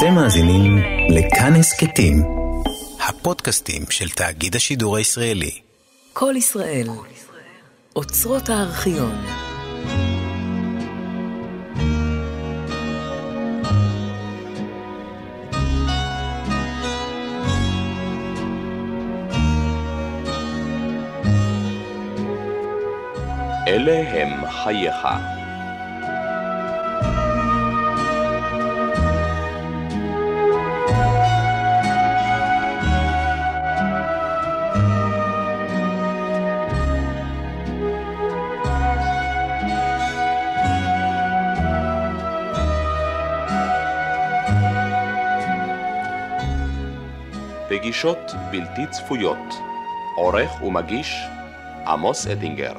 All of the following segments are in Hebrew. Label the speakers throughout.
Speaker 1: אתם מאזינים לכאן הסכתים, הפודקאסטים של תאגיד השידור הישראלי.
Speaker 2: כל ישראל, אוצרות הארכיון.
Speaker 3: אלה הם חייך. פגישות בלתי צפויות, עורך ומגיש עמוס אטינגר.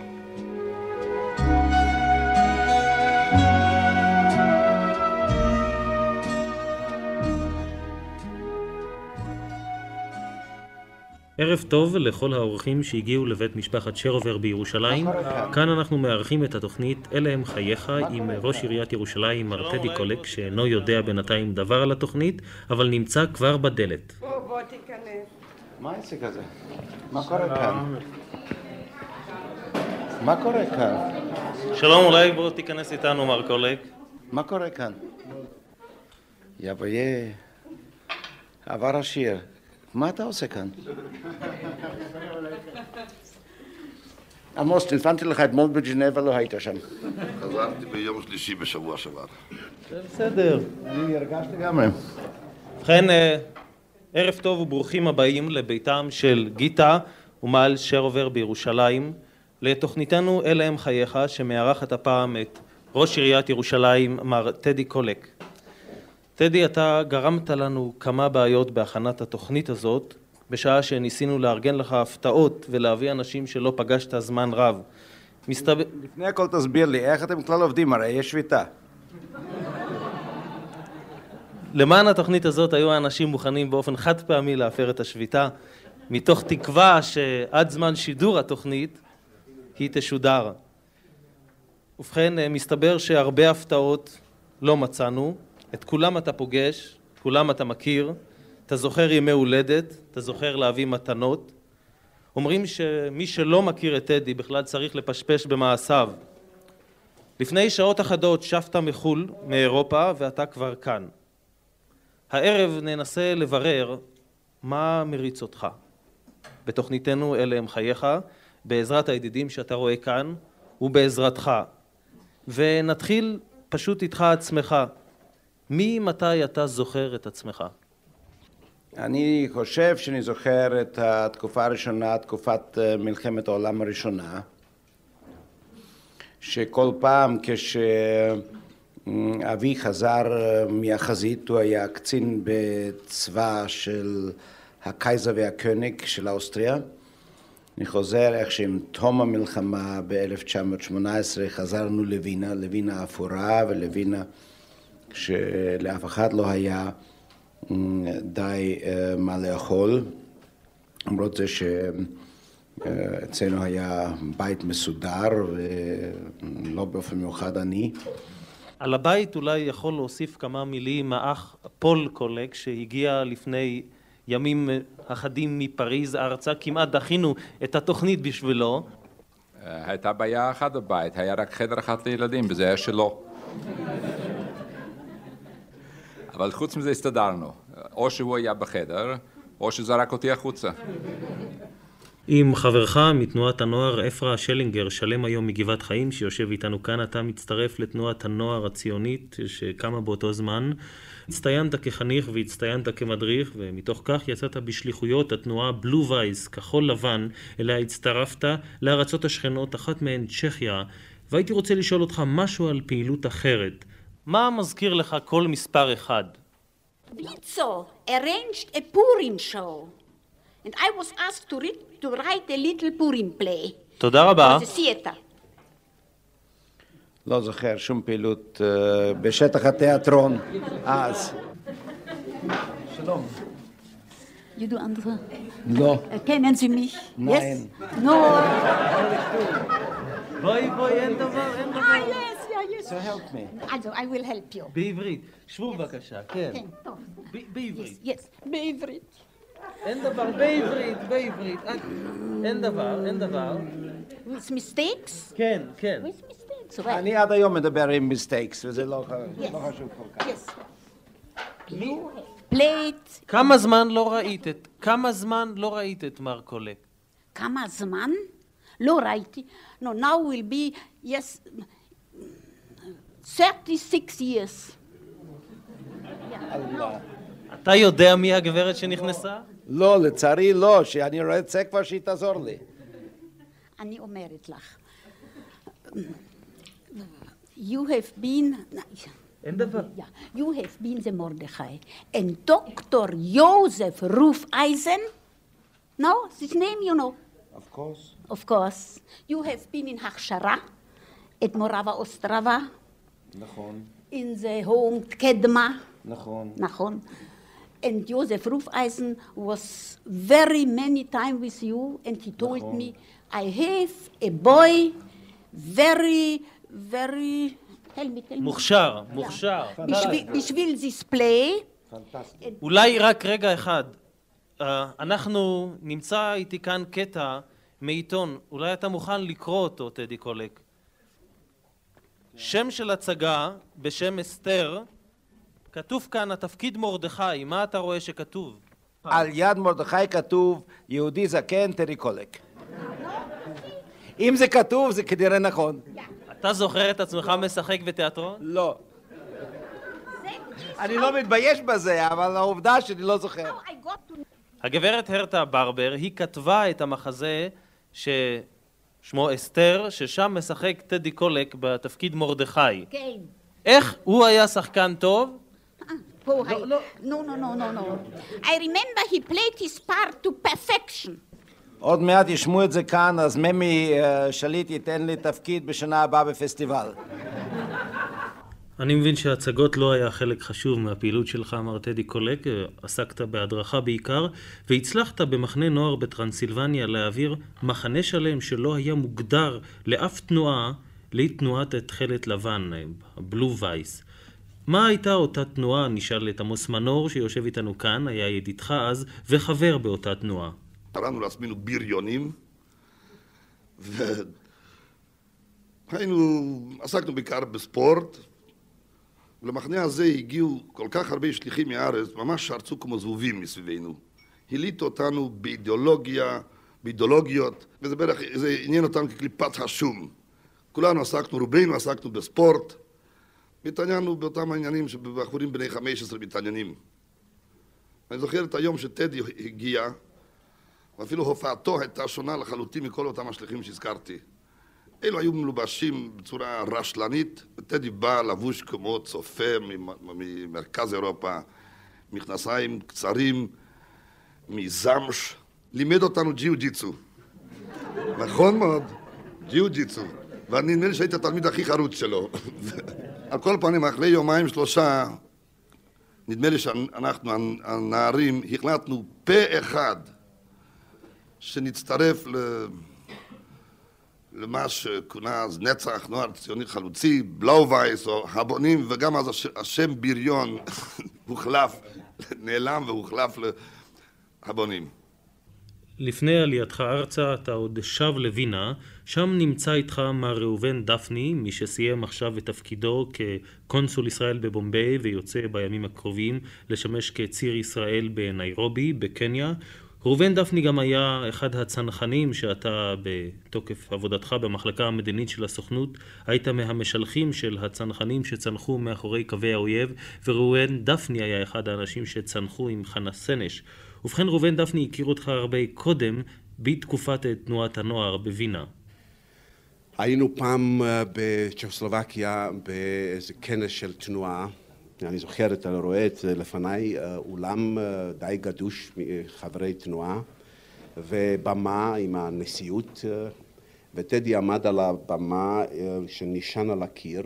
Speaker 4: ערב טוב לכל האורחים שהגיעו לבית משפחת שרובר בירושלים. כאן אנחנו מארחים את התוכנית "אלה הם חייך" עם ראש עיריית ירושלים מר טדי קולק, שאינו יודע בינתיים דבר על התוכנית, אבל נמצא כבר בדלת.
Speaker 5: בוא, בוא תיכנס.
Speaker 6: מה העסק הזה? מה קורה כאן? מה קורה כאן?
Speaker 4: שלום, אולי בוא תיכנס איתנו מר קולק.
Speaker 6: מה קורה כאן? יא ביה, עבר השיר. מה אתה עושה כאן? עמוס, טלפנתי לך אתמול בג'נבה, לא היית שם.
Speaker 7: חזרתי ביום שלישי בשבוע שעבר.
Speaker 4: בסדר.
Speaker 6: אני הרגשתי לגמרי.
Speaker 4: ובכן, אה, ערב טוב וברוכים הבאים לביתם של גיטה ומעל שרובר בירושלים, לתוכניתנו "אלה הם חייך", שמארחת הפעם את ראש עיריית ירושלים, מר טדי קולק. טדי, אתה גרמת לנו כמה בעיות בהכנת התוכנית הזאת, בשעה שניסינו לארגן לך הפתעות ולהביא אנשים שלא פגשת זמן רב. מסתבר...
Speaker 6: לפני הכל תסביר לי, איך אתם כלל עובדים? הרי יש שביתה.
Speaker 4: למען התוכנית הזאת היו האנשים מוכנים באופן חד פעמי להפר את השביתה, מתוך תקווה שעד זמן שידור התוכנית היא תשודר. ובכן, אה, מסתבר שהרבה הפתעות לא מצאנו, את כולם אתה פוגש, כולם אתה מכיר, אתה זוכר ימי הולדת, אתה זוכר להביא מתנות. אומרים שמי שלא מכיר את טדי בכלל צריך לפשפש במעשיו. לפני שעות אחדות שבת מחו"ל, מאירופה, ואתה כבר כאן. הערב ננסה לברר מה מריץ אותך. בתוכניתנו אלה הם חייך, בעזרת הידידים שאתה רואה כאן ובעזרתך. ונתחיל פשוט איתך עצמך. ממתי אתה זוכר את עצמך?
Speaker 6: אני חושב שאני זוכר את התקופה הראשונה, תקופת אה, מלחמת העולם הראשונה, שכל פעם כשאבי חזר אה, מהחזית, הוא היה קצין בצבא של הקייזר והקוניג של אוסטריה. אני חוזר איך שעם תום המלחמה ב-1918 חזרנו לווינה, לווינה אפורה ולווינה שלאף אחד לא היה די אה, מה לאכול, למרות זה שאצלנו היה בית מסודר ולא באופן מיוחד עני.
Speaker 4: על הבית אולי יכול להוסיף כמה מילים האח פול קולק שהגיע לפני ימים אחדים מפריז ארצה, כמעט דחינו את התוכנית בשבילו.
Speaker 8: הייתה בעיה אחת בבית, היה רק חדר אחד לילדים וזה היה שלו. אבל חוץ מזה הסתדרנו, או שהוא היה בחדר, או שזרק אותי החוצה.
Speaker 4: עם חברך מתנועת הנוער אפרה שלינגר, שלם היום מגבעת חיים, שיושב איתנו כאן, אתה מצטרף לתנועת הנוער הציונית שקמה באותו זמן. הצטיינת כחניך והצטיינת כמדריך, ומתוך כך יצאת בשליחויות התנועה בלו וייס, כחול לבן, אליה הצטרפת לארצות השכנות, אחת מהן צ'כיה, והייתי רוצה לשאול אותך משהו על פעילות אחרת. מה מזכיר לך כל מספר אחד?
Speaker 5: Blitzo arranged Purim show, and I was asked to, read, to write a little Purim play
Speaker 4: תודה רבה.
Speaker 5: for the theater.
Speaker 6: לא זוכר שום פעילות אה, בשטח התיאטרון אז. שלום.
Speaker 5: You do andere?
Speaker 6: לא.
Speaker 5: Sie mich?
Speaker 6: Nein.
Speaker 5: Yes? No.
Speaker 4: בואי בואי, אין דבר, אין
Speaker 5: Ah, yes, yeah, yes,
Speaker 6: so help me.
Speaker 5: Also, I will help you.
Speaker 4: בעברית. שבו בבקשה, כן.
Speaker 5: כן, טוב.
Speaker 4: בעברית.
Speaker 5: Yes, בעברית.
Speaker 4: אין דבר, בעברית, בעברית. אה, אין דבר, אין דבר.
Speaker 5: With mistakes?
Speaker 4: כן, כן.
Speaker 5: With mistakes, right.
Speaker 6: אני עד היום מדבר עם מיסטייקס, וזה לא. לא חשוב כל כך.
Speaker 5: Played
Speaker 4: כמה זמן לא ראית את, כמה זמן לא ראית את מר קולק?
Speaker 5: כמה זמן? לא ראיתי. No, now will be, yes, 36 years.
Speaker 4: אתה יודע מי הגברת שנכנסה?
Speaker 6: לא, לצערי לא, שאני רוצה כבר שהיא תעזור לי.
Speaker 5: אני אומרת לך. You have been,
Speaker 4: אין דבר.
Speaker 5: yeah, you have been the Mordechai. And Dr. Joseph Rufeisen, no, his name you know.
Speaker 6: Of course.
Speaker 5: Of course. You have been in הכשרה at Morava Ostrava,
Speaker 6: נכון,
Speaker 5: in the home קדמה,
Speaker 6: נכון.
Speaker 5: נכון. And Joseph Rufeisen was very many time with you, and he told me, I have a boy, very, very, tell me, tell me.
Speaker 4: מוכשר, מוכשר.
Speaker 5: בשביל, this play,
Speaker 4: אולי רק רגע אחד. אה, אנחנו, נמצא איתי כאן קטע מעיתון, אולי אתה מוכן לקרוא אותו, טדי קולק. שם של הצגה בשם אסתר, כתוב כאן התפקיד מרדכי, מה אתה רואה שכתוב?
Speaker 6: על יד מרדכי כתוב יהודי זקן טרי קולק. אם זה כתוב זה כנראה נכון.
Speaker 4: אתה זוכר את עצמך משחק בתיאטרון?
Speaker 6: לא. אני לא מתבייש בזה, אבל העובדה שאני לא זוכר.
Speaker 5: to
Speaker 4: הגברת הרטה ברבר, היא כתבה את המחזה ששמו אסתר, ששם משחק טדי קולק בתפקיד מרדכי.
Speaker 5: כן.
Speaker 4: איך הוא היה שחקן טוב?
Speaker 5: Oh, I, no, no, no, no, no. I remember he played his part to perfection.
Speaker 6: עוד מעט ישמעו את זה כאן, אז ממי אה, שליט ייתן לי תפקיד בשנה הבאה בפסטיבל.
Speaker 4: אני מבין שהצגות לא היה חלק חשוב מהפעילות שלך, מר טדי קולק, עסקת בהדרכה בעיקר, והצלחת במחנה נוער בטרנסילבניה להעביר מחנה שלם שלא היה מוגדר לאף תנועה, לתנועת התכלת לבן, הבלו וייס. מה הייתה אותה תנועה? נשאל את עמוס מנור שיושב איתנו כאן, היה ידידך אז, וחבר באותה תנועה.
Speaker 7: קראנו לעצמנו בריונים, והיינו, עסקנו בעיקר בספורט, ולמחנה הזה הגיעו כל כך הרבה שליחים מהארץ, ממש שרצו כמו זבובים מסביבנו. הליטו אותנו באידיאולוגיה, באידיאולוגיות, וזה בערך, זה עניין אותנו כקליפת השום. כולנו עסקנו, רובנו עסקנו בספורט, והתעניינו באותם העניינים שבחורים בני 15 מתעניינים. אני זוכר את היום שטדי הגיע, ואפילו הופעתו הייתה שונה לחלוטין מכל אותם השליחים שהזכרתי. אלו היו מלובשים בצורה רשלנית, וטדי בא לבוש כמו צופה ממ- ממרכז אירופה, מכנסיים קצרים, מזמש, לימד אותנו ג'יו ג'יצו. נכון מאוד, ג'יו ג'יצו. ואני נדמה לי שהייתי התלמיד הכי חרוץ שלו. על כל פנים, אחרי יומיים שלושה, נדמה לי שאנחנו, הנערים, החלטנו פה אחד שנצטרף ל... למה שכונה אז נצח, נוער ציוני חלוצי, בלאו וייס או הבונים, וגם אז הש... השם בריון הוחלף, נעלם והוחלף להבונים.
Speaker 4: לפני עלייתך ארצה אתה עוד שב לווינה, שם נמצא איתך מר ראובן דפני, מי שסיים עכשיו את תפקידו כקונסול ישראל בבומביי ויוצא בימים הקרובים לשמש כציר ישראל בניירובי, בקניה. ראובן דפני גם היה אחד הצנחנים שאתה בתוקף עבודתך במחלקה המדינית של הסוכנות היית מהמשלחים של הצנחנים שצנחו מאחורי קווי האויב וראובן דפני היה אחד האנשים שצנחו עם חנה סנש ובכן ראובן דפני הכיר אותך הרבה קודם בתקופת תנועת הנוער בווינה.
Speaker 9: היינו פעם אה, בצ'כוסלובקיה באיזה כנס של תנועה, אני זוכר, אתה רואה את זה לפניי, אה, אולם אה, די גדוש מחברי תנועה ובמה עם הנשיאות וטדי עמד על הבמה שנשען על הקיר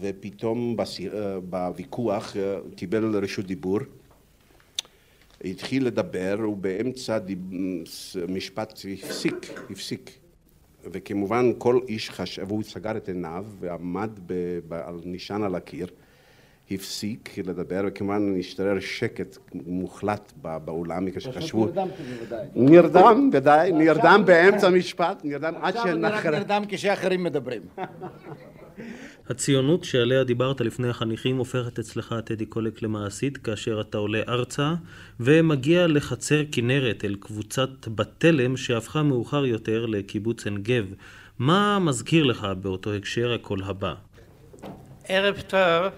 Speaker 9: ופתאום בוויכוח קיבל רשות דיבור. התחיל לדבר ובאמצע משפט הפסיק, הפסיק וכמובן כל איש חשב, והוא סגר את עיניו ועמד ב, ב, על נשען על הקיר, הפסיק לדבר, וכמובן השתרר שקט מוחלט בא- באולם, כשחשבו... נרדם, ודאי, נרדם באמצע המשפט, נרדם עד
Speaker 6: עכשיו רק
Speaker 9: שנחר...
Speaker 6: נרדם כשאחרים מדברים.
Speaker 4: הציונות שעליה דיברת לפני החניכים הופכת אצלך, טדי קולק, למעשית כאשר אתה עולה ארצה ומגיע לחצר כנרת אל קבוצת בתלם שהפכה מאוחר יותר לקיבוץ עין גב. מה מזכיר לך באותו הקשר הקול הבא?
Speaker 10: ערב טוב,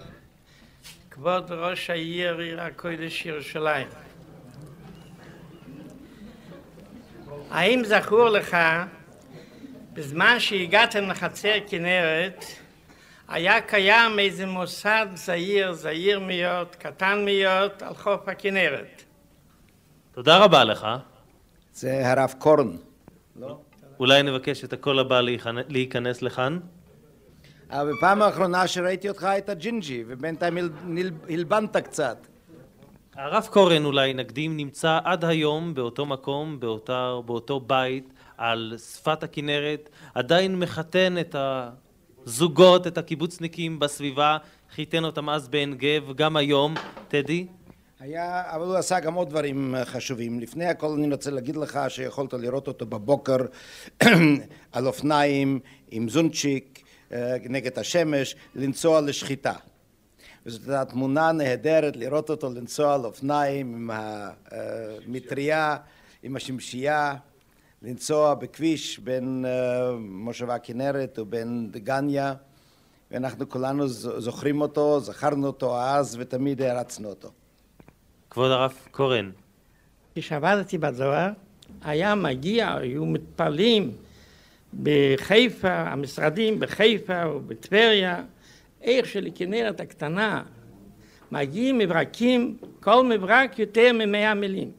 Speaker 10: כבוד ראש העיר, עיר הקודש ירושלים. האם זכור לך, בזמן שהגעתם לחצר כנרת, היה קיים איזה מוסד זעיר, זעיר מאוד, קטן מאוד, על חוף הכנרת.
Speaker 4: תודה רבה לך.
Speaker 6: זה הרב קורן.
Speaker 4: אולי נבקש את הקול הבא להיכנ- להיכנס לכאן?
Speaker 6: אבל בפעם האחרונה שראיתי אותך היית ג'ינג'י, ובינתיים הלבנת קצת.
Speaker 4: הרב קורן אולי נקדים נמצא עד היום באותו מקום, באותה, באותו בית, על שפת הכנרת, עדיין מחתן את הזוגות, את הקיבוצניקים בסביבה, חיתן אותם אז בעין גב, גם היום, טדי?
Speaker 6: היה, אבל הוא עשה גם עוד דברים אה, חשובים. לפני הכל אני רוצה להגיד לך שיכולת לראות אותו בבוקר על אופניים עם זונצ'יק אה, נגד השמש, לנסוע לשחיטה. וזאת הייתה תמונה נהדרת לראות אותו לנסוע על אופניים עם המטריה, עם השמשייה, לנסוע בכביש בין אה, מושבה כנרת ובין דגניה, ואנחנו כולנו זוכרים אותו, זכרנו אותו אז ותמיד הערצנו אותו.
Speaker 4: כבוד הרב קורן,
Speaker 10: כשעבדתי בזוהר, היה מגיע, היו מתפללים בחיפה, המשרדים בחיפה ובטבריה, איך שלכנרת הקטנה מגיעים מברקים, כל מברק יותר ממאה מילים.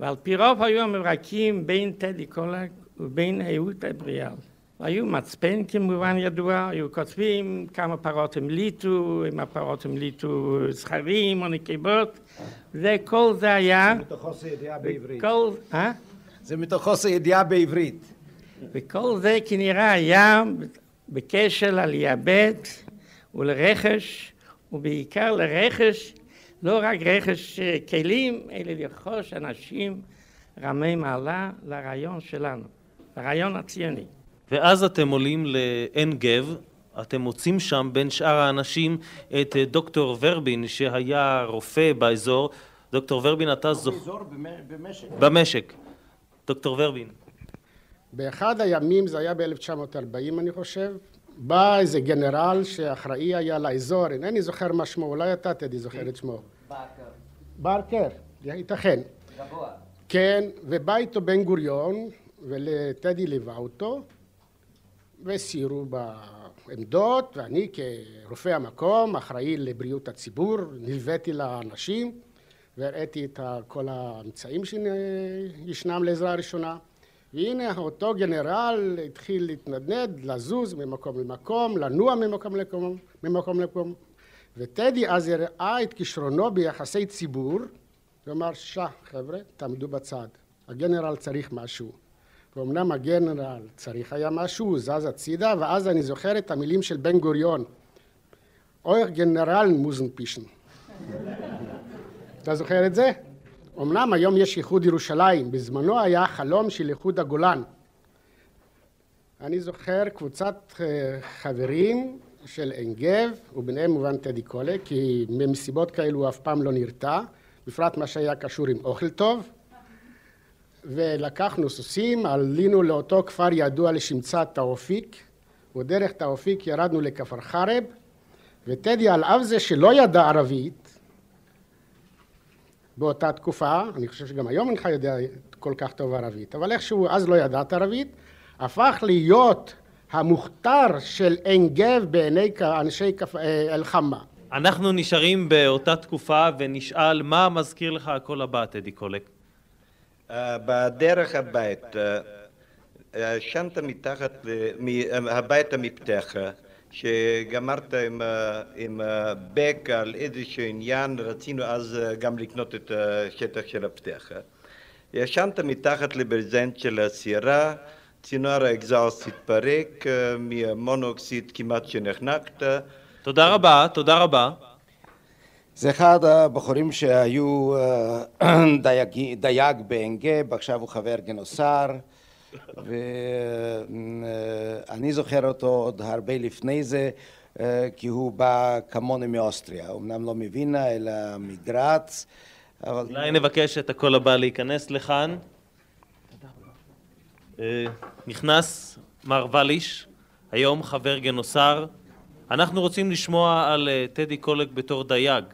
Speaker 10: ועל פי רוב היו המברקים בין טדי קולק ובין אהוד אבריאל. היו מצפן כמובן ידוע, היו כותבים כמה פרות המליטו, אם הפרות המליטו זכרים או נקבות, וכל זה היה,
Speaker 6: מתוך חוסר ידיעה בעברית.
Speaker 10: וכל, אה?
Speaker 6: זה מתוך חוסר ידיעה בעברית.
Speaker 10: וכל זה כנראה היה בקשר ב' ולרכש, ובעיקר לרכש, לא רק רכש אה, כלים, אלא לרכוש אנשים רמי מעלה לרעיון שלנו, לרעיון הציוני.
Speaker 4: ואז אתם עולים לעין גב, אתם מוצאים שם בין שאר האנשים את אה, דוקטור ורבין שהיה רופא באזור. דוקטור ורבין, אתה זוכר...
Speaker 6: באזור במשק.
Speaker 4: במשק. דוקטור ורבין.
Speaker 11: באחד הימים, זה היה ב-1940 אני חושב, בא איזה גנרל שאחראי היה לאזור, אינני זוכר מה שמו, אולי אתה טדי זוכר את שמו.
Speaker 6: באקר.
Speaker 11: ברקר, ייתכן.
Speaker 6: גבוה.
Speaker 11: כן, ובא איתו בן גוריון, וטדי ליווה אותו, וסיירו בעמדות, ואני כרופא המקום, אחראי לבריאות הציבור, נלוויתי לאנשים, והראיתי את כל האמצעים שישנם לעזרה ראשונה. והנה אותו גנרל התחיל להתנדנד, לזוז ממקום למקום, לנוע ממקום למקום, ממקום למקום. וטדי אז הראה את כישרונו ביחסי ציבור, ואמר, שע, חבר'ה, תעמדו בצד. הגנרל צריך משהו. ואומנם הגנרל צריך היה משהו, הוא זז הצידה, ואז אני זוכר את המילים של בן גוריון. אויר גנרל מוזן פישן. אתה זוכר את זה? אמנם היום יש איחוד ירושלים, בזמנו היה חלום של איחוד הגולן. אני זוכר קבוצת אה, חברים של עין גב, וביניהם כמובן טדי קולה, כי ממסיבות כאלו הוא אף פעם לא נרתע, בפרט מה שהיה קשור עם אוכל טוב. ולקחנו סוסים, עלינו לאותו כפר ידוע לשמצה תאופיק, ודרך תאופיק ירדנו לכפר חרב, וטדי על אף זה שלא ידע ערבית באותה תקופה, אני חושב שגם היום אינך יודע כל כך טוב ערבית, אבל איכשהו אז לא ידעת ערבית, הפך להיות המוכתר של עין גב בעיני אנשי אה, אל-חמה.
Speaker 4: אנחנו נשארים באותה תקופה ונשאל מה מזכיר לך הקול הבא, טדי קולק.
Speaker 12: אה, בדרך הבית, אה, אה, ישנת מתחת, הביתה מפתחה, שגמרת עם, עם בק על איזשהו עניין, רצינו אז גם לקנות את השטח של הפתחה. ישנת מתחת לברזנט של הסירה, צינור האקזאוסט התפרק, אה, מהמונוקסיד כמעט שנחנקת.
Speaker 4: תודה רבה, תודה רבה.
Speaker 6: זה אחד הבחורים שהיו אה, דייג, דייג בעין גב, עכשיו הוא חבר גינוסר, ואני זוכר אותו עוד הרבה לפני זה, אה, כי הוא בא כמוני מאוסטריה, אמנם לא מווינה אלא מגרץ, אבל...
Speaker 4: אולי נבקש את הקול הבא להיכנס לכאן. אה, נכנס מר וליש, היום חבר גנוסר. אנחנו רוצים לשמוע על אה, טדי קולק בתור דייג.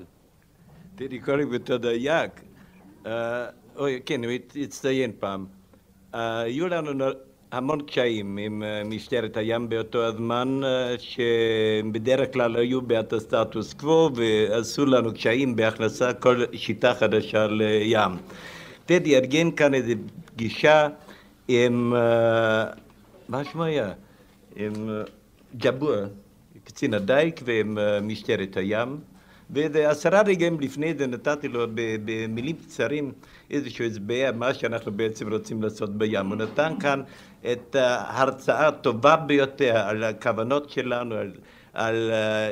Speaker 12: טדי קולק בתור דייג? אה, אוי, כן, הוא הצטיין פעם. היו לנו המון קשיים עם משטרת הים באותו הזמן, שבדרך כלל היו בעד הסטטוס קוו ועשו לנו קשיים בהכנסה כל שיטה חדשה לים. טדי ארגן כאן איזו פגישה עם, מה שמו היה? עם ג'אבור, קצין הדייק ועם משטרת הים. ועשרה רגעים לפני זה נתתי לו במילים קצרים איזשהו הסבר מה שאנחנו בעצם רוצים לעשות בים. הוא נתן כאן את ההרצאה הטובה ביותר על הכוונות שלנו, על, על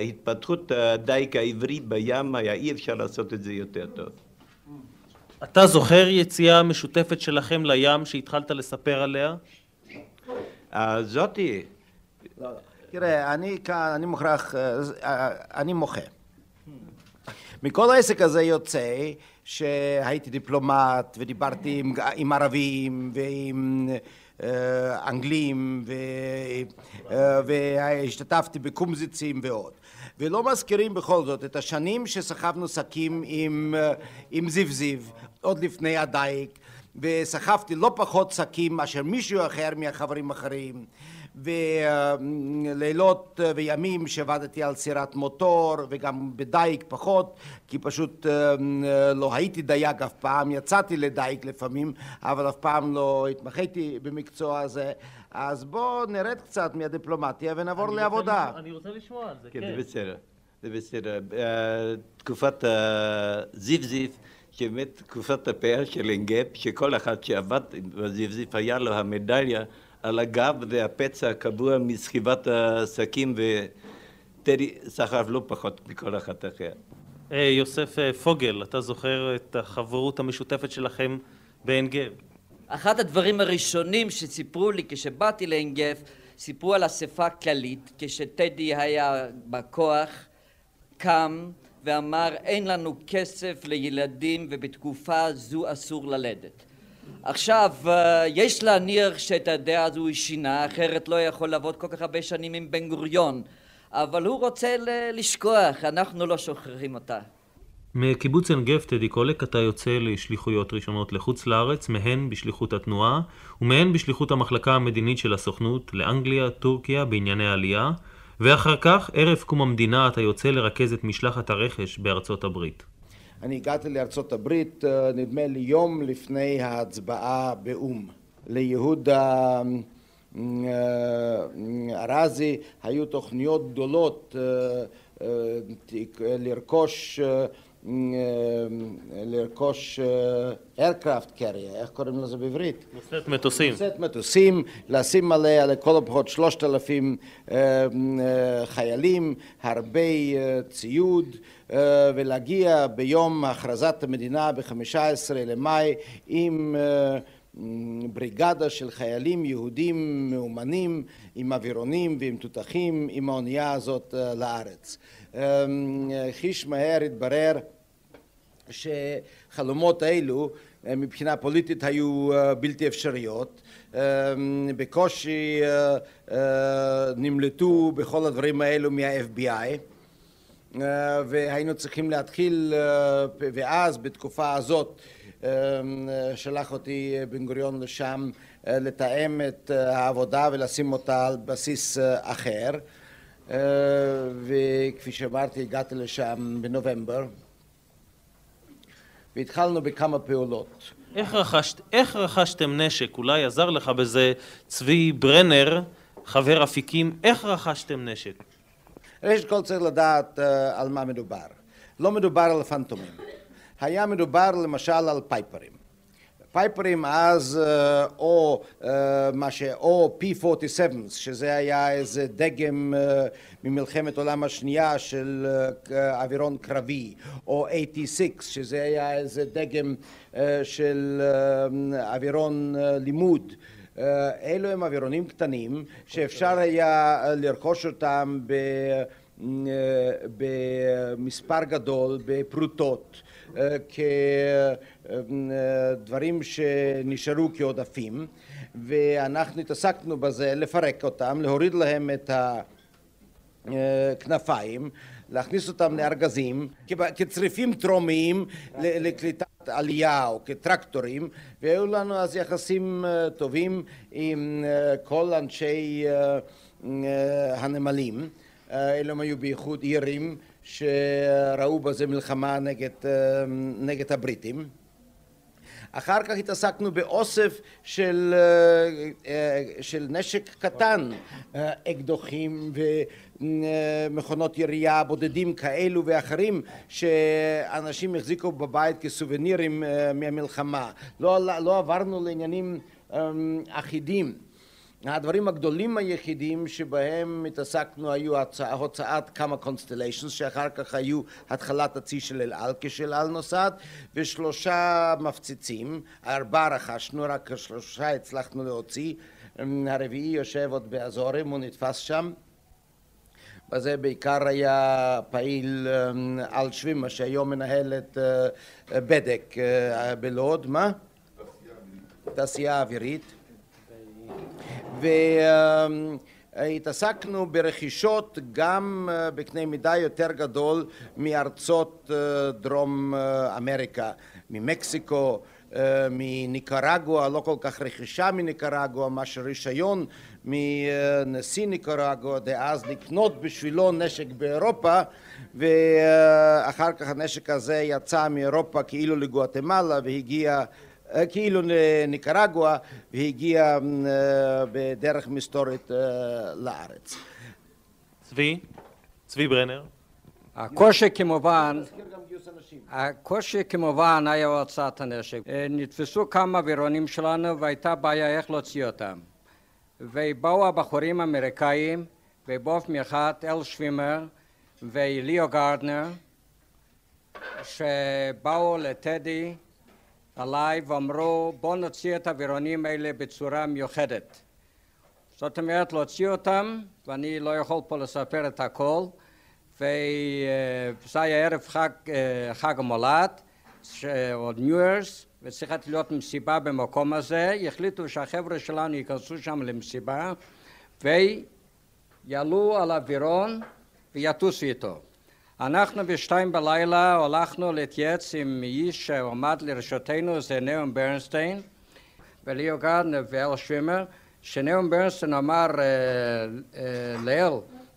Speaker 12: התפתחות הדייק העברי בים, היה אי אפשר לעשות את זה יותר טוב.
Speaker 4: אתה זוכר יציאה משותפת שלכם לים שהתחלת לספר עליה?
Speaker 12: זאתי.
Speaker 6: תראה, אני כאן, אני מוכרח, אני מוחה. מכל העסק הזה יוצא שהייתי דיפלומט ודיברתי עם, עם ערבים ועם אה, אנגלים ו, אה, והשתתפתי בקומזיצים ועוד. ולא מזכירים בכל זאת את השנים שסחבנו שקים עם, עם זיו זיו, עוד לפני הדייג, וסחבתי לא פחות שקים מאשר מישהו אחר מהחברים האחרים, ולילות וימים שעבדתי על סירת מוטור וגם בדייג פחות כי פשוט לא הייתי דייג אף פעם, יצאתי לדייג לפעמים אבל אף פעם לא התמחיתי במקצוע הזה אז בואו נרד קצת מהדיפלומטיה ונעבור לעבודה.
Speaker 4: אני רוצה לשמוע על זה,
Speaker 12: כן. זה בסדר, זה בסדר. תקופת הזיו זיו שבאמת תקופת הפאר של גב, שכל אחד שעבד בזיו זיו היה לו המדליה על הגב והפצע הקבוע מסחיבת השקים וטדי סחב לא פחות מכל אחד אחר.
Speaker 4: יוסף פוגל, אתה זוכר את החברות המשותפת שלכם בעין גב?
Speaker 13: אחד הדברים הראשונים שסיפרו לי כשבאתי לעין גב, סיפרו על אספה כללית, כשטדי היה בכוח, קם ואמר אין לנו כסף לילדים ובתקופה זו אסור ללדת. עכשיו, יש להניח שאת הדעה הזו הוא שינה, אחרת לא יכול לעבוד כל כך הרבה שנים עם בן גוריון, אבל הוא רוצה לשכוח, אנחנו לא שוכחים אותה.
Speaker 4: מקיבוץ עין גב, טדי קולק, אתה יוצא לשליחויות ראשונות לחוץ לארץ, מהן בשליחות התנועה, ומהן בשליחות המחלקה המדינית של הסוכנות לאנגליה, טורקיה, בענייני עלייה, ואחר כך, ערב קום המדינה, אתה יוצא לרכז את משלחת הרכש בארצות הברית.
Speaker 6: אני הגעתי לארצות הברית, נדמה לי, יום לפני ההצבעה באו"ם. ליהודה ארזי היו תוכניות גדולות לרכוש לרכוש aircraft carrier, איך קוראים לזה בעברית?
Speaker 4: נושאת מטוסים.
Speaker 6: נושאת מטוסים, לשים עליה לכל הפחות שלושת אלפים חיילים, הרבה ציוד, ולהגיע ביום הכרזת המדינה ב-15 למאי עם בריגדה של חיילים יהודים מאומנים עם אווירונים ועם תותחים עם האונייה הזאת לארץ. חיש מהר התברר שחלומות אלו מבחינה פוליטית היו בלתי אפשריות, בקושי נמלטו בכל הדברים האלו מה-FBI והיינו צריכים להתחיל, ואז בתקופה הזאת שלח אותי בן גוריון לשם לתאם את העבודה ולשים אותה על בסיס אחר וכפי שאמרתי הגעתי לשם בנובמבר והתחלנו בכמה פעולות.
Speaker 4: איך, רכשת, איך רכשתם נשק? אולי עזר לך בזה צבי ברנר, חבר אפיקים, איך רכשתם נשק?
Speaker 6: ראשית כל צריך לדעת על מה מדובר. לא מדובר על פנטומים. היה מדובר למשל על פייפרים. הפייפרים אז או מה ש... או P-47, שזה היה איזה דגם אה, ממלחמת העולם השנייה של אה, אווירון קרבי, או 86, שזה היה איזה דגם אה, של אווירון לימוד. אלו הם אווירונים קטנים שאפשר היה אה, לרכוש אותם ב... אה, במספר גדול בפרוטות כדברים שנשארו כעודפים ואנחנו התעסקנו בזה לפרק אותם, להוריד להם את הכנפיים, להכניס אותם לארגזים כצריפים טרומיים ל- לקליטת עלייה או כטרקטורים והיו לנו אז יחסים אה, טובים עם אה, כל אנשי אה, אה, הנמלים. אה, הם היו בייחוד אירים שראו בזה מלחמה נגד, אה, נגד הבריטים. אחר כך התעסקנו באוסף של, אה, אה, של נשק קטן, אקדוחים ומכונות ירייה, בודדים כאלו ואחרים שאנשים החזיקו בבית כסובנירים מהמלחמה. לא, לא עברנו לעניינים אחידים. הדברים הגדולים היחידים שבהם התעסקנו היו הוצאת כמה Constellations שאחר כך היו התחלת הצי של אל על כשאל על נוסד ושלושה מפציצים, ארבעה רכשנו, רק שלושה הצלחנו להוציא, הרביעי יושב עוד באזורים, הוא נתפס שם. בזה בעיקר היה פעיל על שווימה שהיום מנהל את אה, בדק אה, בלוד, מה? תעשייה אווירית והתעסקנו ברכישות גם אה, בקנה מידה יותר גדול מארצות אה, דרום אה, אמריקה, ממקסיקו, אה, מניקרגואה, לא כל כך רכישה מניקרגואה, מאשר רישיון מנשיא ניקרגואה דאז לקנות בשבילו נשק באירופה ואחר כך הנשק הזה יצא מאירופה כאילו לגואטמלה והגיע כאילו לניקרגואה והגיע אה, בדרך מסתורית אה, לארץ.
Speaker 4: צבי, צבי ברנר.
Speaker 14: הקושי כמובן, הקושי כמובן היה הוצאת הנשק. אה, נתפסו כמה אווירונים שלנו והייתה בעיה איך להוציא אותם. ובאו הבחורים האמריקאים, ובאופן מיוחד אל שווימר וליאו גרדנר, שבאו לטדי עליי ואמרו בואו נוציא את האווירונים האלה בצורה מיוחדת. זאת אומרת להוציא אותם, ואני לא יכול פה לספר את הכל, וזה היה ערב חג, אה, חג המולד, או ניו ירס, וצריכה להיות מסיבה במקום הזה, החליטו שהחבר'ה שלנו ייכנסו שם למסיבה ויעלו על אווירון ויטוסו איתו. אנחנו בשתיים בלילה הלכנו להתייעץ עם איש שעמד לרשותנו, זה נאום ברנסטיין וליאו גרדנר ואל שווימר, שנאום ברנסטיין אמר אה, אה, לאל,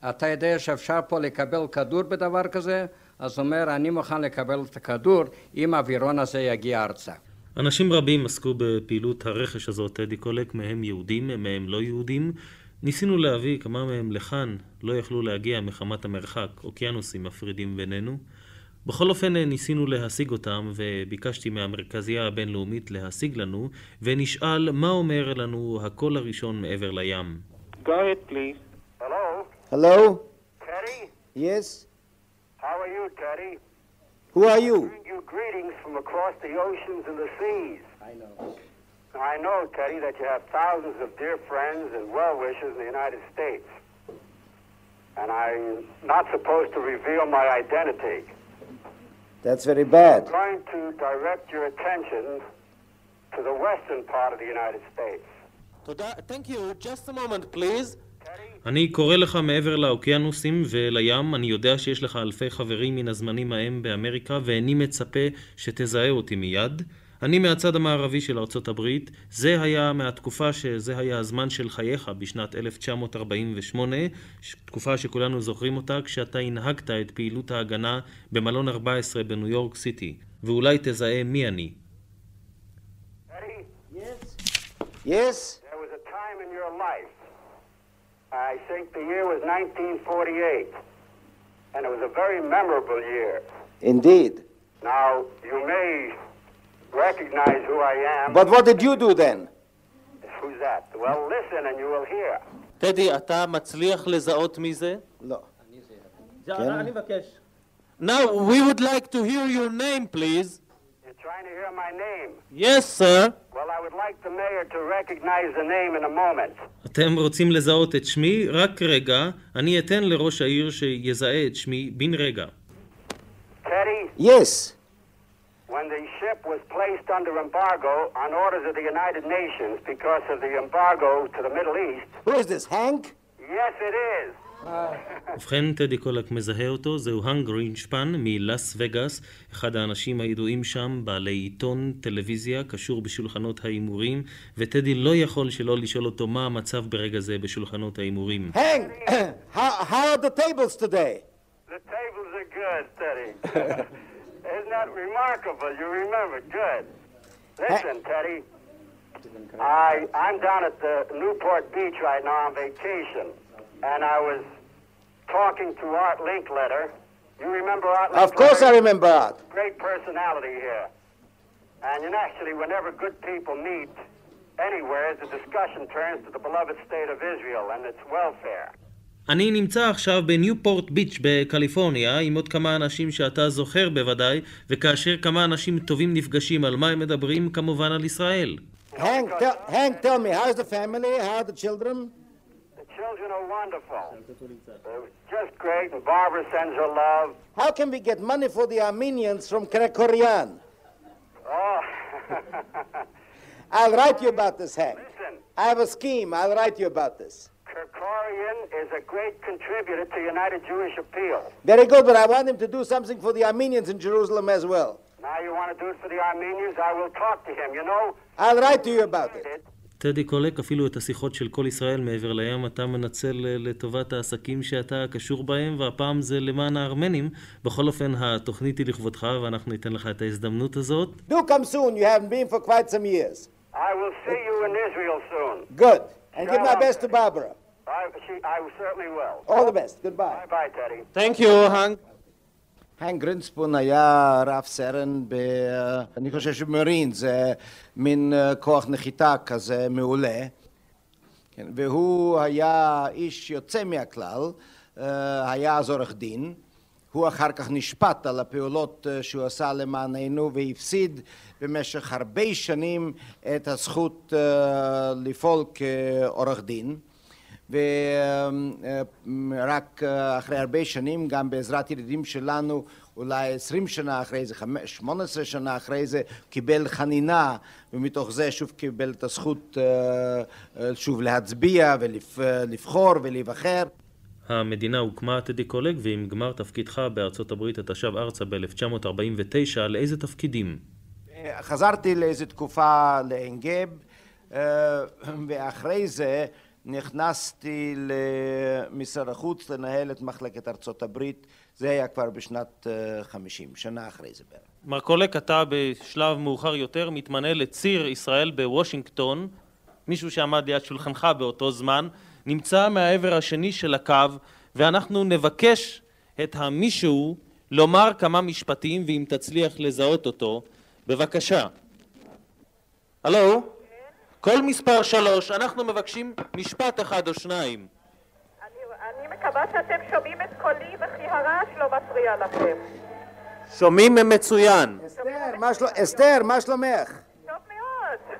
Speaker 14: אתה יודע שאפשר פה לקבל כדור בדבר כזה? אז הוא אומר, אני מוכן לקבל את הכדור אם האווירון הזה יגיע ארצה.
Speaker 4: אנשים רבים עסקו בפעילות הרכש הזאת, טדי קולק, מהם יהודים, מהם לא יהודים. ניסינו להביא כמה מהם לכאן, לא יכלו להגיע מחמת המרחק, אוקיינוסים מפרידים בינינו. בכל אופן ניסינו להשיג אותם, וביקשתי מהמרכזייה הבינלאומית להשיג לנו, ונשאל מה אומר לנו הקול הראשון מעבר לים.
Speaker 15: Go ahead, please. Hello?
Speaker 6: Hello?
Speaker 15: Teddy?
Speaker 6: Yes?
Speaker 15: How are you, Teddy?
Speaker 6: Who are you?
Speaker 15: Bring you greetings from across the oceans and the seas.
Speaker 6: I know.
Speaker 15: I know, Teddy, that you have thousands of dear friends and well-wishers in the United States. And I'm not supposed to reveal my identity.
Speaker 6: That's very bad.
Speaker 15: I'm going to direct your attention to the western part of the United States.
Speaker 4: thank you, just a moment please. אני קורא לך מעבר לאוקיינוסים ולים, אני יודע שיש לך אלפי חברים מן הזמנים ההם באמריקה, ואיני מצפה שתזהה אותי מיד. אני מהצד המערבי של ארצות הברית, זה היה מהתקופה שזה היה הזמן של חייך בשנת 1948, תקופה שכולנו זוכרים אותה, כשאתה הנהגת את פעילות ההגנה במלון 14 בניו יורק סיטי, ואולי תזהה מי אני.
Speaker 15: Teddy?
Speaker 6: Yes?
Speaker 15: There was a time in your life, I think the year was 1948, and it was a very memorable year.
Speaker 6: Indeed.
Speaker 15: Now, you may recognize who I am.
Speaker 6: But what did you do then?
Speaker 15: Who's that? Well, listen and you will hear.
Speaker 4: טדי, אתה מצליח לזהות מי זה?
Speaker 6: לא.
Speaker 4: אני מבקש. Now, we would like to hear your name, please.
Speaker 15: You're trying to hear my name.
Speaker 4: Yes, sir.
Speaker 15: Well, I would like the mayor to recognize the name in a moment.
Speaker 4: אתם רוצים לזהות את שמי? רק רגע. אני אתן לראש העיר שיזהה את שמי בן רגע.
Speaker 15: Teddy,
Speaker 6: Yes.
Speaker 15: When the ship was placed under embargo on orders of the United Nations because of the embargo to the Middle East,
Speaker 6: Who is this, Hank?
Speaker 15: yes, it is.
Speaker 4: ובכן, טדי קולק מזהה אותו, זהו האנג גרינשפן מלאס וגאס, אחד האנשים הידועים שם, בעלי עיתון, טלוויזיה, קשור בשולחנות ההימורים, וטדי לא יכול שלא לשאול אותו מה המצב ברגע זה בשולחנות ההימורים.
Speaker 6: Hank, how, how are the tables today?
Speaker 15: The tables are good, Teddy. Isn't that remarkable? You remember. Good. Listen, Teddy. I, I'm down at the Newport Beach right now on vacation, and I was talking to Art Linkletter. You remember Art Linkletter?
Speaker 6: Of course I remember Art.
Speaker 15: Great personality here. And you actually, whenever good people meet anywhere, the discussion turns to the beloved state of Israel and its welfare.
Speaker 4: אני נמצא עכשיו בניופורט ביץ' בקליפורניה עם עוד כמה אנשים שאתה זוכר בוודאי, וכאשר כמה אנשים טובים נפגשים על מה הם מדברים, כמובן על ישראל.
Speaker 6: Hank, tell, Hank, tell me, how's the family? How are the children?
Speaker 15: The children are wonderful. They're just great, and Barbara sends her love.
Speaker 6: How can we get money for the Armenians from Krekorian?
Speaker 15: Oh,
Speaker 6: I'll write you about this, Hank.
Speaker 15: listen,
Speaker 6: I have a scheme. I'll write you about this.
Speaker 15: Kerkorian is a great contributor to United Jewish Appeal.
Speaker 6: Very good, but I want him to do something for the Armenians in Jerusalem as well.
Speaker 15: Now you want to do it for the Armenians? I will talk to him. You know,
Speaker 6: I'll write to you about it.
Speaker 4: טדי קולק, אפילו את השיחות של כל ישראל מעבר לים אתה מנצל אה, לטובת העסקים שאתה קשור בהם, והפעם זה למען הארמנים. בכל אופן, התוכנית היא לכבודך, ואנחנו ניתן לך את ההזדמנות הזאת.
Speaker 6: Do come soon. You haven't been for quite some years.
Speaker 15: I will see you in Israel soon.
Speaker 6: Good. And give my best to Barbara.
Speaker 15: I, she, I certainly will.
Speaker 6: All the best. Goodbye.
Speaker 15: Bye, Teddy.
Speaker 4: Thank you, האנק.
Speaker 6: הנק גרינספון היה רב סרן, ב... אני חושב שמרין זה מין אה, כוח נחיתה כזה מעולה, כן, והוא היה איש יוצא מהכלל, אה, היה אז עורך דין, הוא אחר כך נשפט על הפעולות אה, שהוא עשה למעננו והפסיד במשך הרבה שנים את הזכות לפעול כעורך דין. ורק אחרי הרבה שנים, גם בעזרת ידידים שלנו, אולי עשרים שנה אחרי זה, שמונה עשרה שנה אחרי זה, קיבל חנינה, ומתוך זה שוב קיבל את הזכות אה, אה, שוב להצביע ולבחור ולהיבחר.
Speaker 4: המדינה הוקמה טדי קולק, ועם גמר תפקידך בארצות הברית אתה שב ארצה ב-1949, על איזה תפקידים?
Speaker 6: חזרתי לאיזו תקופה לעין גב, אה, ואחרי זה נכנסתי למשרד החוץ לנהל את מחלקת ארצות הברית, זה היה כבר בשנת אה, חמישים, שנה אחרי זה בערך.
Speaker 4: מר קולק, אתה בשלב מאוחר יותר מתמנה לציר ישראל בוושינגטון, מישהו שעמד ליד שולחנך באותו זמן, נמצא מהעבר השני של הקו, ואנחנו נבקש את המישהו לומר כמה משפטים, ואם תצליח לזהות אותו, בבקשה. הלו? כל מספר שלוש, אנחנו מבקשים משפט אחד או שניים.
Speaker 16: אני מקווה שאתם שומעים את קולי וכי הרעש לא מפריע לכם.
Speaker 4: שומעים מצוין.
Speaker 6: אסתר, מה, של... אסתר, מה שלומך?
Speaker 16: טוב מאוד.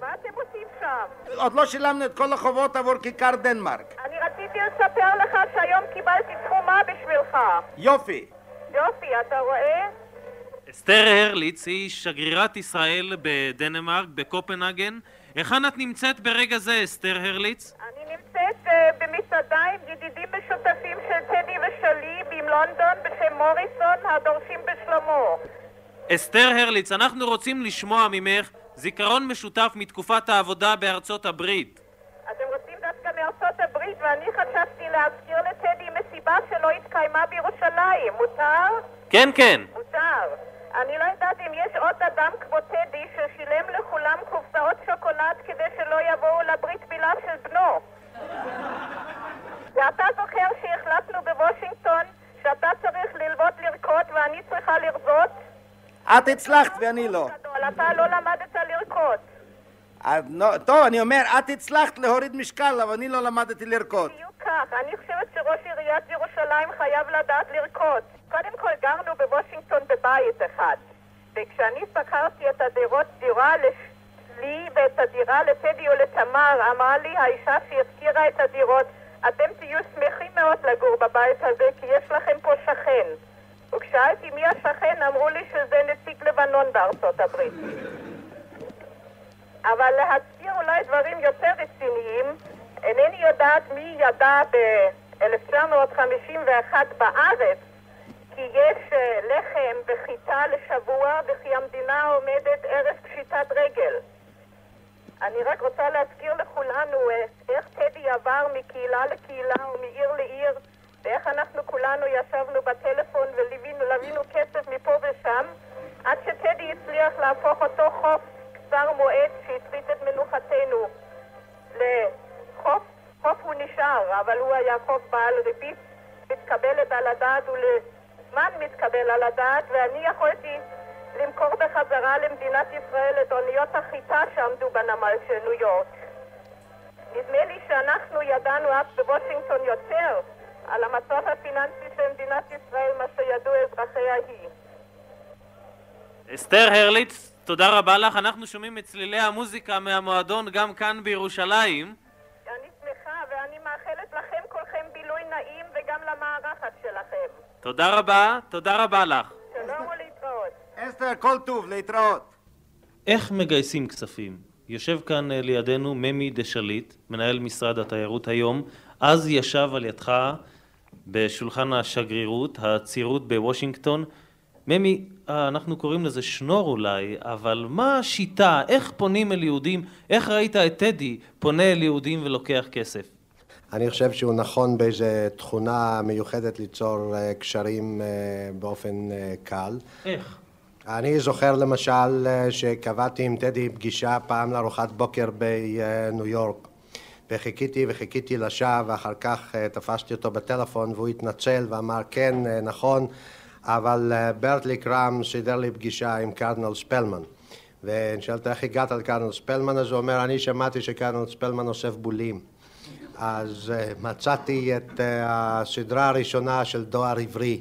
Speaker 16: מה אתם עושים שם?
Speaker 6: עוד לא שילמנו את כל החובות עבור כיכר דנמרק.
Speaker 16: אני רציתי לספר לך שהיום קיבלתי תחומה בשבילך.
Speaker 6: יופי.
Speaker 16: יופי, אתה רואה?
Speaker 4: אסתר הרליץ היא שגרירת ישראל בדנמרק, בקופנהגן. היכן את נמצאת ברגע זה, אסתר הרליץ?
Speaker 16: אני נמצאת uh, במסעדה עם ידידים משותפים של טדי ושלי בלונדון בשם מוריסון הדורשים בשלמה.
Speaker 4: אסתר הרליץ, אנחנו רוצים לשמוע ממך זיכרון משותף מתקופת העבודה בארצות הברית.
Speaker 16: אתם רוצים דווקא מארצות הברית ואני חשבתי להזכיר לטדי מסיבה שלא התקיימה בירושלים. מותר?
Speaker 4: כן, כן.
Speaker 16: מותר. אני לא יודעת אם יש עוד אדם כמו טדי ששילם לכולם קופסאות שוקולד כדי שלא יבואו לברית מילה של בנו. ואתה זוכר שהחלטנו בוושינגטון שאתה צריך ללמוד לרקוד ואני צריכה לרזות?
Speaker 6: את הצלחת ואני לא.
Speaker 16: אתה לא למדת לרקוד.
Speaker 6: לא- טוב, אני אומר, את הצלחת להוריד משקל, אבל אני לא למדתי לרקוד.
Speaker 16: בדיוק כך. אני חושבת שראש עיריית ירושלים חייב לדעת לרקוד. קודם כל גרנו בוושינגטון בבית אחד. וכשאני שכרתי את הדירות, דירה לי ואת הדירה לטדי או לתמר, אמרה לי האישה שהשכירה את הדירות, אתם תהיו שמחים מאוד לגור בבית הזה, כי יש לכם פה שכן. וכשאלתי מי השכן, אמרו לי שזה נציג לבנון בארצות הברית. אבל להזכיר אולי דברים יותר רציניים, אינני יודעת מי ידע ב-1951 בארץ כי יש אה, לחם וחיטה לשבוע וכי המדינה עומדת ערב פשיטת רגל. אני רק רוצה להזכיר לכולנו אה, איך טדי עבר מקהילה לקהילה ומעיר לעיר ואיך אנחנו כולנו ישבנו בטלפון ולווינו כסף מפה ושם עד שטדי הצליח להפוך אותו חוף קצר מועד שהצית את מנוחתנו לחוף, חוף הוא נשאר, אבל הוא היה חוף בעל ריבית מתקבלת על הדעת ולזמן מתקבל על הדעת ואני יכולתי למכור בחזרה למדינת ישראל את אוניות החיטה שעמדו בנמל של ניו יורק. נדמה לי שאנחנו ידענו אז בוושינגטון יותר על המצב הפיננסי של מדינת ישראל מה שידעו אזרחיה היא.
Speaker 4: אסתר הרליץ, תודה רבה לך. אנחנו שומעים את צלילי המוזיקה מהמועדון גם כאן בירושלים. תודה רבה, תודה רבה לך.
Speaker 16: שלום ולהתראות.
Speaker 6: אסתר, כל טוב, להתראות.
Speaker 4: איך מגייסים כספים? יושב כאן אה, לידינו ממי דה שליט, מנהל משרד התיירות היום. אז ישב על ידך בשולחן השגרירות, הצירות בוושינגטון. ממי, אה, אנחנו קוראים לזה שנור אולי, אבל מה השיטה? איך פונים אל יהודים? איך ראית את טדי פונה אל יהודים ולוקח כסף?
Speaker 17: אני חושב שהוא נכון באיזו תכונה מיוחדת ליצור אה, קשרים אה, באופן אה, קל.
Speaker 4: איך?
Speaker 17: אני זוכר למשל שקבעתי עם טדי פגישה פעם לארוחת בוקר בניו יורק וחיכיתי וחיכיתי לשווא ואחר כך תפסתי אותו בטלפון והוא התנצל ואמר כן, נכון, אבל ברטלי קראם סידר לי פגישה עם קרדינל ספלמן ואני שואלת איך הגעת לקרדינל ספלמן אז הוא אומר אני שמעתי שקרדינל ספלמן אוסף בולים אז uh, מצאתי את uh, הסדרה הראשונה של דואר עברי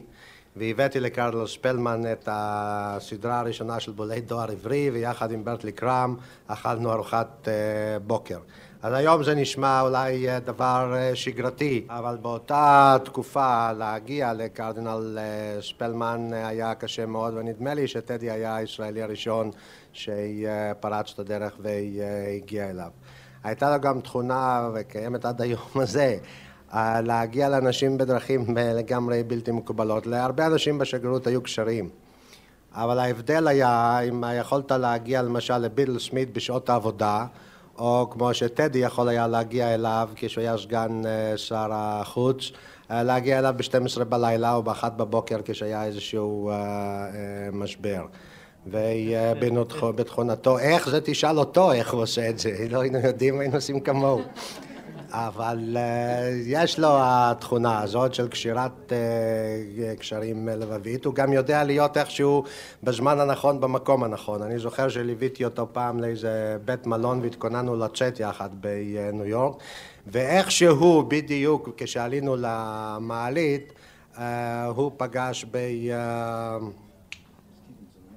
Speaker 17: והבאתי לקרלו ספלמן את הסדרה הראשונה של בולי דואר עברי ויחד עם ברטלי קראם אכלנו ארוחת uh, בוקר. אז היום זה נשמע אולי דבר שגרתי, אבל באותה תקופה להגיע לקרדינל ספלמן היה קשה מאוד ונדמה לי שטדי היה הישראלי הראשון שפרץ את הדרך והגיע אליו. הייתה לו גם תכונה, וקיימת עד היום הזה, אה, להגיע לאנשים בדרכים אה, לגמרי בלתי מקובלות. להרבה אנשים בשגרירות היו קשרים, אבל ההבדל היה אם יכולת להגיע למשל לביטל סמית בשעות העבודה, או כמו שטדי יכול היה להגיע אליו כשהוא היה סגן אה, שר החוץ, להגיע אליו ב-12 בלילה או ב-1 בבוקר כשהיה איזשהו משבר. ובתכונתו, איך זה תשאל אותו איך הוא עושה את זה, לא היינו יודעים, היינו עושים כמוהו. אבל יש לו התכונה הזאת של קשירת קשרים לבבית, הוא גם יודע להיות איכשהו בזמן הנכון במקום הנכון. אני זוכר שליוויתי אותו פעם לאיזה בית מלון והתכוננו לצאת יחד בניו יורק, ואיכשהו בדיוק כשעלינו למעלית, הוא פגש ב...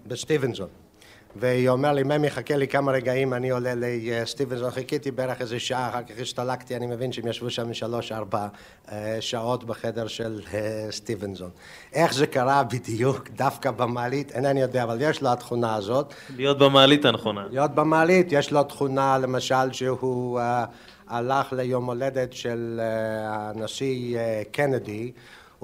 Speaker 17: בסטיבנסון. והיא אומר לי, ממי, חכה לי כמה רגעים, אני עולה לסטיבנסון. חיכיתי בערך איזה שעה, אחר כך השתלקתי, אני מבין שהם ישבו שם שלוש-ארבע שעות בחדר של סטיבנסון. איך זה קרה בדיוק, דווקא במעלית, אינני יודע, אבל יש לו התכונה הזאת.
Speaker 4: להיות במעלית הנכונה.
Speaker 17: להיות במעלית, יש לו תכונה, למשל, שהוא הלך ליום הולדת של הנשיא קנדי,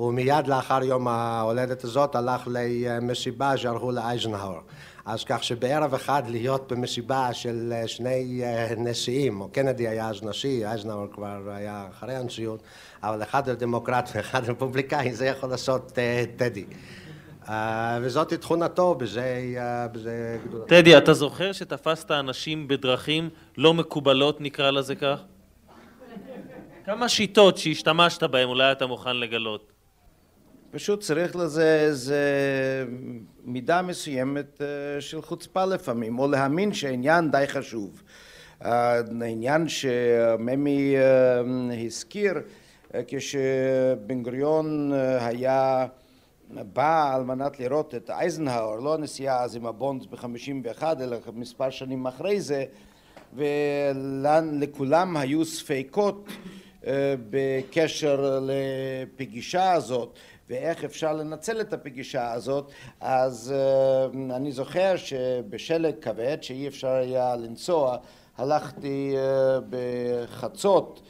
Speaker 17: ומיד לאחר יום ההולדת הזאת הלך למסיבה שערכו לאייזנהאואר. אז כך שבערב אחד להיות במסיבה של שני נשיאים, או קנדי היה אז נשיא, אייזנהאואר כבר היה אחרי הנשיאות, אבל אחד דמוקרט ואחד רפובליקאי, זה יכול לעשות טדי. וזאת תכונתו, בזה, בזה.
Speaker 4: טדי, אתה זוכר שתפסת אנשים בדרכים לא מקובלות, נקרא לזה כך? כמה שיטות שהשתמשת בהן אולי אתה מוכן לגלות?
Speaker 6: פשוט צריך לזה איזה מידה מסוימת אה, של חוצפה לפעמים, או להאמין שהעניין די חשוב. העניין שממי הזכיר, כשבן גוריון היה בא על מנת לראות את אייזנהאואר, לא הנסיעה אז עם הבונדס ב-51 אלא מספר שנים אחרי זה, ולכולם היו ספקות אה, בקשר לפגישה הזאת ואיך אפשר לנצל את הפגישה הזאת, אז אה, אני זוכר שבשלג כבד שאי אפשר היה לנסוע, הלכתי אה, בחצות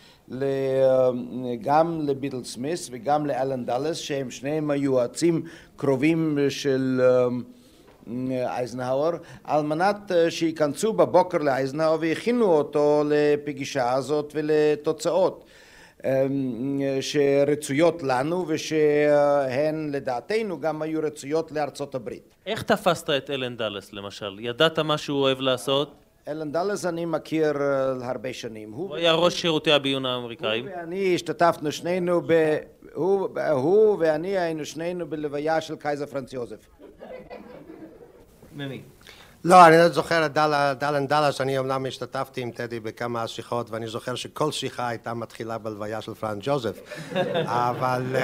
Speaker 6: גם לביטל סמיס וגם לאלן דאלס שהם שניהם היו יועצים קרובים של אייזנהאואר על מנת שייכנסו בבוקר לאייזנהאואר והכינו אותו לפגישה הזאת ולתוצאות שרצויות לנו ושהן לדעתנו גם היו רצויות לארצות הברית.
Speaker 4: איך תפסת את אלן דאלס למשל? ידעת מה שהוא אוהב לעשות?
Speaker 6: אלן דאלס אני מכיר הרבה שנים.
Speaker 4: הוא היה ראש שירותי הביון האמריקאים.
Speaker 6: הוא ואני השתתפנו שנינו, ב... הוא, הוא ואני היינו שנינו בלוויה של קייזר פרנץ יוזף.
Speaker 4: ממי?
Speaker 17: לא, אני לא זוכר את אלן דלס, אני אמנם השתתפתי עם טדי בכמה שיחות ואני זוכר שכל שיחה הייתה מתחילה בלוויה של פרנץ ג'וזף. אבל,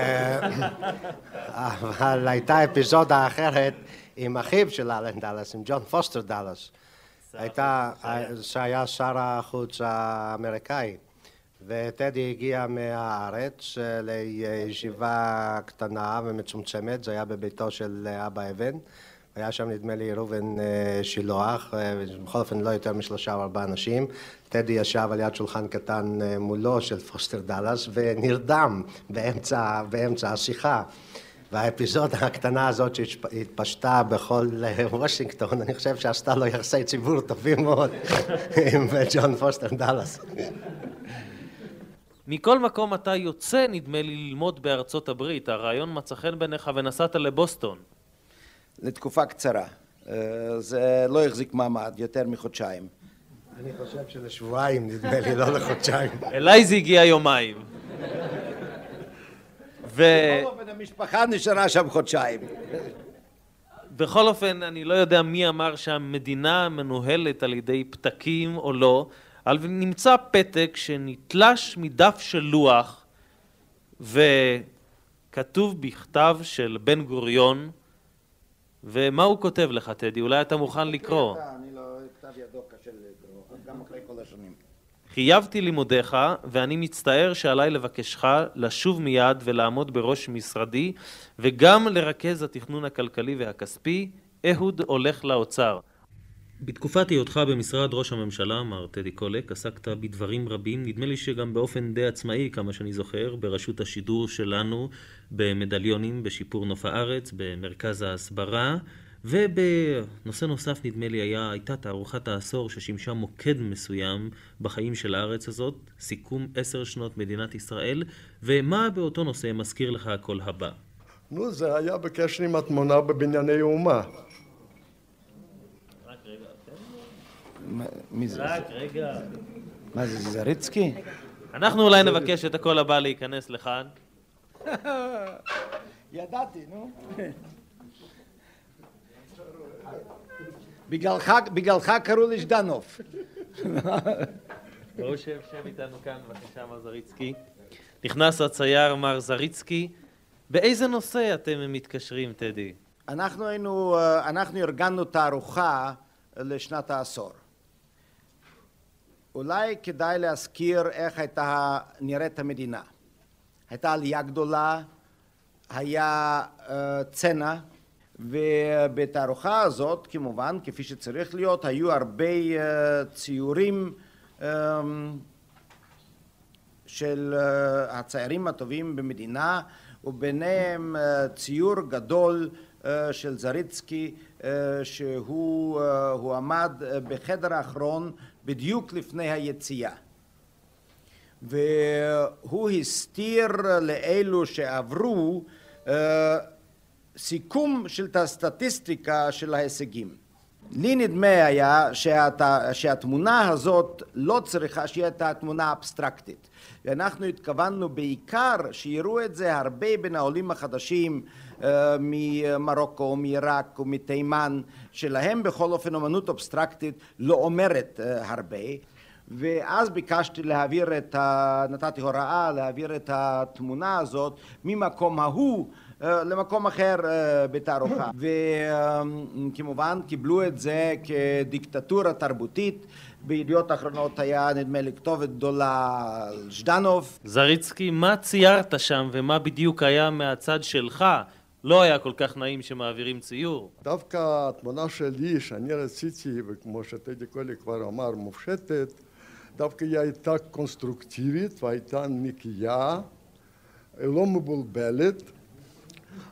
Speaker 17: אבל הייתה אפיזודה אחרת עם אחיו של אלן דלס, עם ג'ון פוסטר דלס הייתה, שהיה שר החוץ האמריקאי. וטדי הגיע מהארץ לישיבה קטנה ומצומצמת, זה היה בביתו של אבא אבן היה שם נדמה לי ראובן שילוח, בכל אופן לא יותר משלושה או ארבעה אנשים. טדי ישב על יד שולחן קטן מולו של פוסטר דאלאס ונרדם באמצע, באמצע השיחה. והאפיזודה הקטנה הזאת שהתפשטה בכל וושינגטון, אני חושב שעשתה לו יחסי ציבור טובים מאוד עם ג'ון פוסטר דאלאס.
Speaker 4: מכל מקום אתה יוצא, נדמה לי, ללמוד בארצות הברית. הרעיון מצא חן בעיניך ונסעת לבוסטון.
Speaker 6: לתקופה קצרה. זה לא החזיק מעמד יותר מחודשיים.
Speaker 17: אני חושב שלשבועיים נדמה לי, לא לחודשיים.
Speaker 4: אליי זה הגיע יומיים.
Speaker 6: ו... בכל אופן המשפחה נשארה שם חודשיים.
Speaker 4: בכל אופן, אני לא יודע מי אמר שהמדינה מנוהלת על ידי פתקים או לא, אבל נמצא פתק שנתלש מדף של לוח וכתוב בכתב של בן גוריון ומה הוא כותב לך, טדי? אולי אתה מוכן לקרוא.
Speaker 6: אני לא, כתב ידו קשה לקרוא, גם אחרי כל השנים.
Speaker 4: חייבתי לימודיך, ואני מצטער שעליי לבקשך לשוב מיד ולעמוד בראש משרדי, וגם לרכז התכנון הכלכלי והכספי. אהוד הולך לאוצר. בתקופת היותך במשרד ראש הממשלה, מר טדי קולק, עסקת בדברים רבים, נדמה לי שגם באופן די עצמאי, כמה שאני זוכר, ברשות השידור שלנו, במדליונים, בשיפור נוף הארץ, במרכז ההסברה, ובנושא נוסף נדמה לי היה, הייתה תערוכת העשור ששימשה מוקד מסוים בחיים של הארץ הזאת, סיכום עשר שנות מדינת ישראל, ומה באותו נושא מזכיר לך הקול הבא?
Speaker 18: נו, זה היה בקשר עם התמונה בבנייני אומה.
Speaker 6: מי זה?
Speaker 4: רק רגע.
Speaker 6: מה זה, זריצקי?
Speaker 4: אנחנו אולי נבקש את הקול הבא להיכנס לכאן.
Speaker 6: ידעתי, נו. בגללך קראו לי ז'דנוב.
Speaker 4: בואו שב, שב איתנו כאן, בבקשה, מר זריצקי. נכנס הצייר מר זריצקי. באיזה נושא אתם מתקשרים, טדי?
Speaker 6: אנחנו היינו, אנחנו ארגנו תערוכה לשנת העשור. אולי כדאי להזכיר איך הייתה נראית המדינה. הייתה עלייה גדולה, היה צנע, ובתערוכה הזאת כמובן, כפי שצריך להיות, היו הרבה ציורים של הציירים הטובים במדינה, וביניהם ציור גדול של זריצקי שהוא עמד בחדר האחרון בדיוק לפני היציאה. והוא הסתיר לאלו שעברו סיכום של הסטטיסטיקה של ההישגים. לי נדמה היה שהת... שהתמונה הזאת לא צריכה שיהיה את התמונה האבסטרקטית. ואנחנו התכוונו בעיקר שיראו את זה הרבה בין העולים החדשים אה, ממרוקו, מעיראק ומתימן, שלהם בכל אופן אמנות אבסטרקטית לא אומרת אה, הרבה. ואז ביקשתי להעביר את ה... נתתי הוראה להעביר את התמונה הזאת ממקום ההוא אה, למקום אחר אה, בתערוכה. וכמובן קיבלו את זה כדיקטטורה תרבותית. בידיעות אחרונות היה נדמה לי כתובת גדולה על ז'דנוב.
Speaker 4: זריצקי, מה ציירת שם ומה בדיוק היה מהצד שלך? לא היה כל כך נעים שמעבירים ציור.
Speaker 18: דווקא התמונה שלי, שאני רציתי, וכמו שטדי קולי כבר אמר, מופשטת, דווקא היא הייתה קונסטרוקטיבית והייתה נקייה, לא מבולבלת,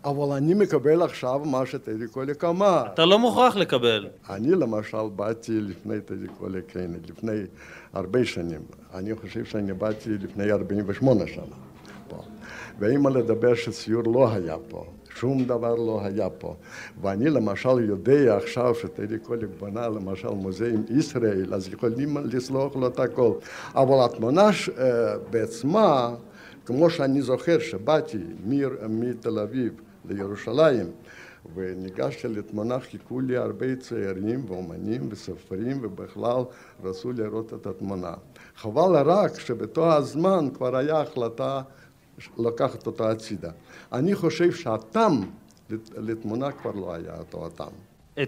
Speaker 18: אבל אני מקבל עכשיו מה שטדי קוליק אמר.
Speaker 4: אתה לא מוכרח לקבל.
Speaker 18: אני למשל באתי לפני טדי קוליק, כן, לפני הרבה שנים. אני חושב שאני באתי לפני 48 שנה פה. ואם לדבר שציור לא היה פה, שום דבר לא היה פה. ואני למשל יודע עכשיו שטדי קוליק בנה למשל מוזיאום ישראל, אז יכולים לסלוח לו את הכל. אבל התמונה בעצמה, כמו שאני זוכר שבאתי מתל אביב לירושלים וניגשתי לתמונה, חיכו לי הרבה צעירים ואומנים וסופרים ובכלל רצו לראות את התמונה. חבל רק שבאותו הזמן כבר היה החלטה לקחת אותה הצידה. אני חושב שהטעם לתמונה כבר לא היה אותו הטעם.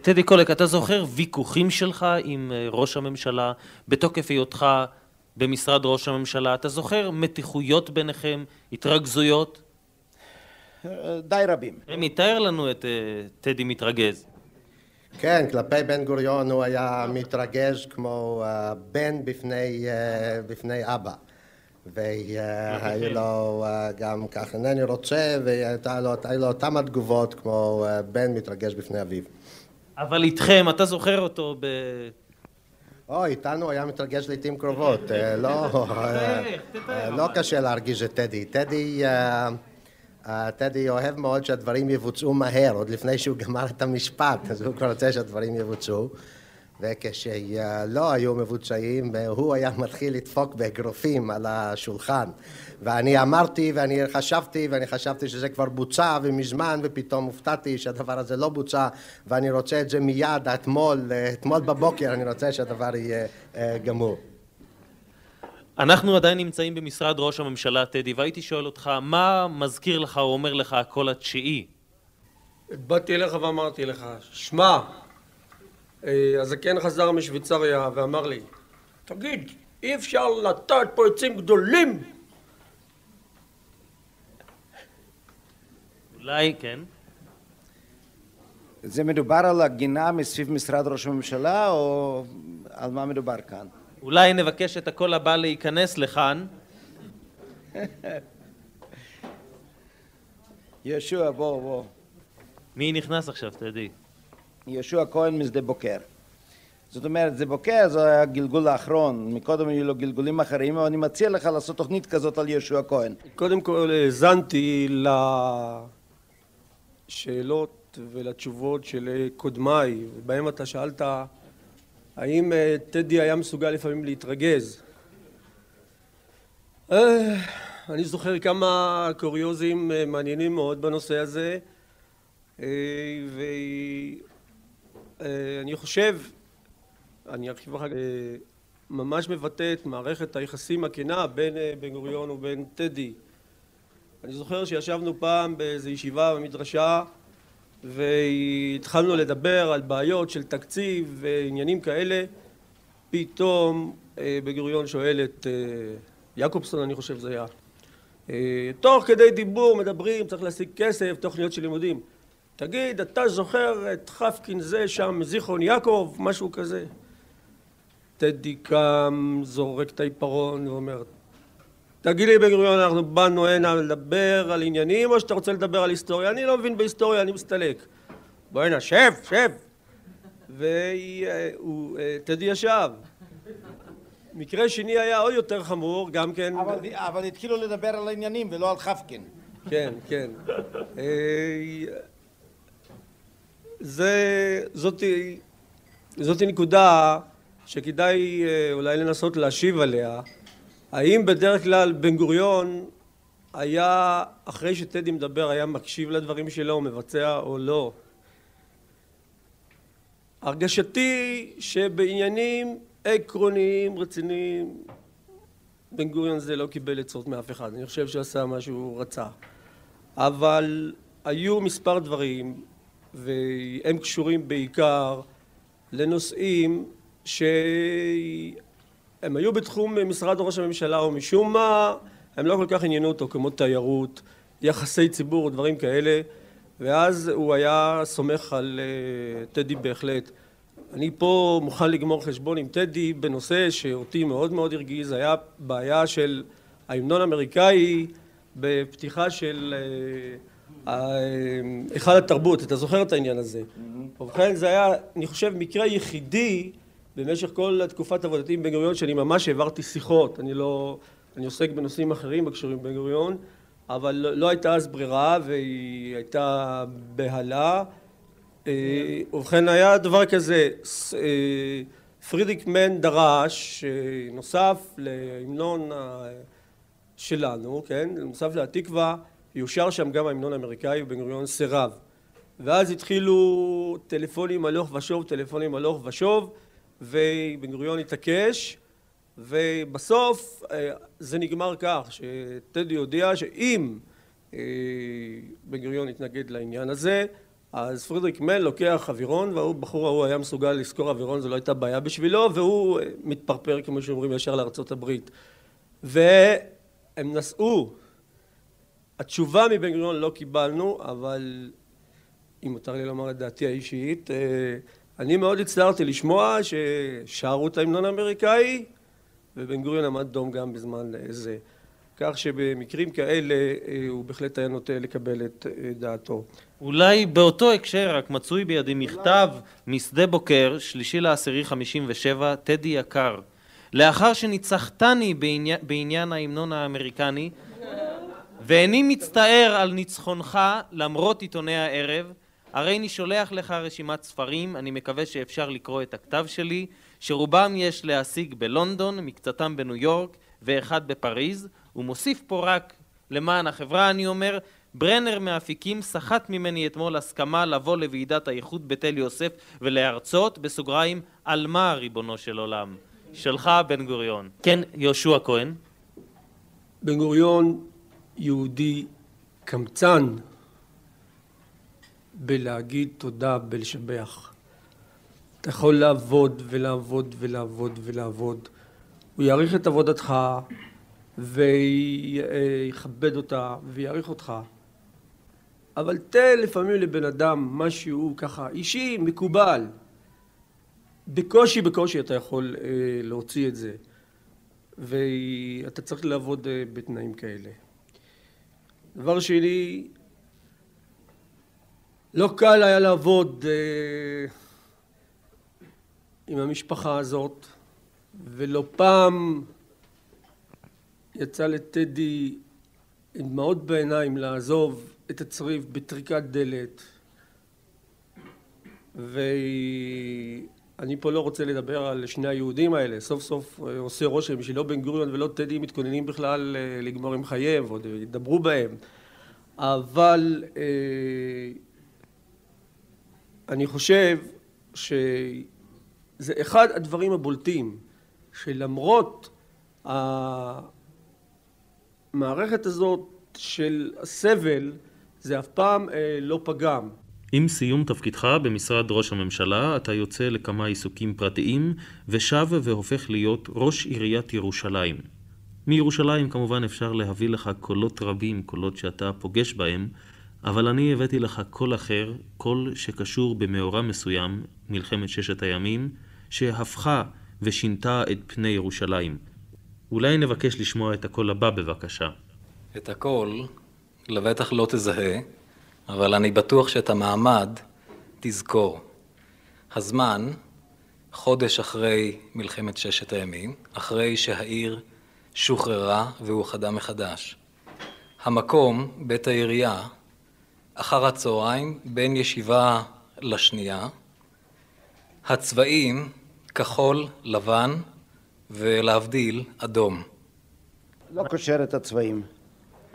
Speaker 4: טדי קולק, אתה זוכר ויכוחים שלך עם ראש הממשלה בתוקף היותך במשרד ראש הממשלה? אתה זוכר מתיחויות ביניכם, התרכזויות?
Speaker 6: די רבים.
Speaker 4: מתאר לנו את טדי מתרגז.
Speaker 17: כן, כלפי בן גוריון הוא היה מתרגז כמו בן בפני, בפני אבא. והיו לו גם כך אינני רוצה, והיו לו אותם התגובות כמו בן מתרגש בפני אביו.
Speaker 4: אבל איתכם, אתה זוכר אותו ב...
Speaker 17: או, איתנו היה מתרגש לעיתים קרובות, לא קשה להרגיש את טדי. טדי, טדי אוהב מאוד שהדברים יבוצעו מהר, עוד לפני שהוא גמר את המשפט, אז הוא כבר רוצה שהדברים יבוצעו. וכשלא היו מבוצעים, הוא היה מתחיל לדפוק באגרופים על השולחן. ואני אמרתי, ואני חשבתי, ואני חשבתי שזה כבר בוצע ומזמן, ופתאום הופתעתי שהדבר הזה לא בוצע, ואני רוצה את זה מיד, אתמול, אתמול בבוקר, אני רוצה שהדבר יהיה גמור.
Speaker 4: אנחנו עדיין נמצאים במשרד ראש הממשלה, טדי, והייתי שואל אותך, מה מזכיר לך או אומר לך הקול התשיעי?
Speaker 19: באתי אליך ואמרתי לך, שמע, הזקן חזר משוויצריה ואמר לי, תגיד, אי אפשר לטעת פה עצים גדולים?
Speaker 4: אולי, כן.
Speaker 6: זה מדובר על הגינה מסביב משרד ראש הממשלה, או על מה מדובר כאן?
Speaker 4: אולי נבקש את הקול הבא להיכנס לכאן.
Speaker 6: יהושע, בוא, בוא.
Speaker 4: מי נכנס עכשיו, טדי?
Speaker 6: יהושע כהן משדה בוקר. זאת אומרת, שדה בוקר זה היה הגלגול האחרון, מקודם היו לו גלגולים אחרים, אבל אני מציע לך לעשות תוכנית כזאת על יהושע כהן.
Speaker 19: קודם כל האזנתי לשאלות ולתשובות של קודמיי, ובהם אתה שאלת האם טדי היה מסוגל לפעמים להתרגז. אני זוכר כמה קוריוזים מעניינים מאוד בנושא הזה, ואני חושב, אני ארחיב אחר כך, ממש מבטא את מערכת היחסים הכנה בין בן גוריון ובין טדי. אני זוכר שישבנו פעם באיזו ישיבה במדרשה והתחלנו לדבר על בעיות של תקציב ועניינים כאלה, פתאום בן גוריון שואל את יעקובסון, אני חושב זה היה, תוך כדי דיבור מדברים, צריך להשיג כסף, תוכניות של לימודים. תגיד, אתה זוכר את חפקין זה שם, זיכרון יעקב, משהו כזה? טדי קם, זורק את העיפרון ואומר, תגיד לי בן גוריון, אנחנו באנו הנה לדבר על עניינים או שאתה רוצה לדבר על היסטוריה? אני לא מבין בהיסטוריה, אני מסתלק. בוא הנה, שב, שב! וטדי ישב. מקרה שני היה עוד יותר חמור, גם כן...
Speaker 6: אבל התחילו לדבר על העניינים ולא על חפקין.
Speaker 19: כן, כן. זה, זאת זאת נקודה שכדאי אה, אולי לנסות להשיב עליה. האם בדרך כלל בן גוריון היה, אחרי שטדי מדבר, היה מקשיב לדברים שלו, מבצע או לא? הרגשתי שבעניינים עקרוניים, רציניים, בן גוריון זה לא קיבל עצות מאף אחד. אני חושב שעשה מה שהוא רצה. אבל היו מספר דברים, והם קשורים בעיקר לנושאים שהם היו בתחום משרד ראש הממשלה ומשום מה הם לא כל כך עניינו אותו כמו תיירות, יחסי ציבור ודברים כאלה ואז הוא היה סומך על uh, טדי בהחלט. אני פה מוכן לגמור חשבון עם טדי בנושא שאותי מאוד מאוד הרגיז, היה בעיה של ההמנון האמריקאי בפתיחה של uh, היכל התרבות, אתה זוכר את העניין הזה? ובכן זה היה, אני חושב, מקרה יחידי במשך כל תקופת עבודתי עם בן גוריון שאני ממש העברתי שיחות, אני לא, אני עוסק בנושאים אחרים הקשורים בבן גוריון, אבל לא, לא הייתה אז ברירה והיא הייתה בהלה. אה, ובכן היה דבר כזה, אה, פרידיק מן דרש, נוסף להמנון שלנו, כן, נוסף להתקווה, יושר שם גם ההמנון האמריקאי ובן גוריון סירב. ואז התחילו טלפונים הלוך ושוב, טלפונים הלוך ושוב, ובן גוריון התעקש, ובסוף אה, זה נגמר כך שטדי הודיע שאם אה, בן גוריון התנגד לעניין הזה, אז פרידריק מן לוקח אווירון, והבחור ההוא היה מסוגל לשכור אווירון, זו לא הייתה בעיה בשבילו, והוא אה, מתפרפר, כמו שאומרים, ישר לארצות הברית. והם נסעו. התשובה מבן גוריון לא קיבלנו, אבל אם מותר לי לומר את דעתי האישית, אה, אני מאוד הצטערתי לשמוע ששרו את ההמנון האמריקאי ובן גוריון עמד דום גם בזמן זה. כך שבמקרים כאלה אה, הוא בהחלט היה נוטה לקבל את אה, דעתו.
Speaker 4: אולי באותו הקשר רק מצוי בידי מכתב משדה בוקר, שלישי לעשירי חמישים ושבע, טדי יקר. לאחר שניצחתני בעניין, בעניין ההמנון האמריקני ואיני מצטער על ניצחונך למרות עיתוני הערב הרי אני שולח לך רשימת ספרים, אני מקווה שאפשר לקרוא את הכתב שלי, שרובם יש להשיג בלונדון, מקצתם בניו יורק ואחד בפריז, ומוסיף פה רק למען החברה אני אומר, ברנר מאפיקים סחט ממני אתמול הסכמה לבוא לוועידת האיחוד בתל יוסף ולהרצות, בסוגריים, על מה ריבונו של עולם? שלך בן גוריון. כן, יהושע כהן.
Speaker 19: בן גוריון יהודי קמצן בלהגיד תודה, בלשבח. אתה יכול לעבוד ולעבוד ולעבוד ולעבוד. הוא יעריך את עבודתך ויכבד אותה ויעריך אותך. אבל תן לפעמים לבן אדם משהו ככה אישי, מקובל. בקושי בקושי אתה יכול אה, להוציא את זה. ואתה צריך לעבוד אה, בתנאים כאלה. דבר שני, לא קל היה לעבוד אה, עם המשפחה הזאת, ולא פעם יצא לטדי עם דמעות בעיניים לעזוב את הצריף בטריקת דלת, ואני פה לא רוצה לדבר על שני היהודים האלה, סוף סוף אה, עושה רושם שלא בן גוריון ולא טדי מתכוננים בכלל אה, לגמור עם חייהם, ועוד ידברו בהם, אבל אני חושב שזה אחד הדברים הבולטים שלמרות המערכת הזאת של הסבל זה אף פעם אה, לא פגם.
Speaker 4: עם סיום תפקידך במשרד ראש הממשלה אתה יוצא לכמה עיסוקים פרטיים ושב והופך להיות ראש עיריית ירושלים. מירושלים כמובן אפשר להביא לך קולות רבים, קולות שאתה פוגש בהם אבל אני הבאתי לך קול אחר, קול שקשור במאורע מסוים, מלחמת ששת הימים, שהפכה ושינתה את פני ירושלים. אולי נבקש לשמוע את הקול הבא בבקשה.
Speaker 20: את הקול לבטח לא תזהה, אבל אני בטוח שאת המעמד תזכור. הזמן, חודש אחרי מלחמת ששת הימים, אחרי שהעיר שוחררה ואוחדה מחדש. המקום, בית העירייה, אחר הצהריים, בין ישיבה לשנייה, הצבעים כחול, לבן ולהבדיל אדום.
Speaker 6: לא קושר את הצבעים.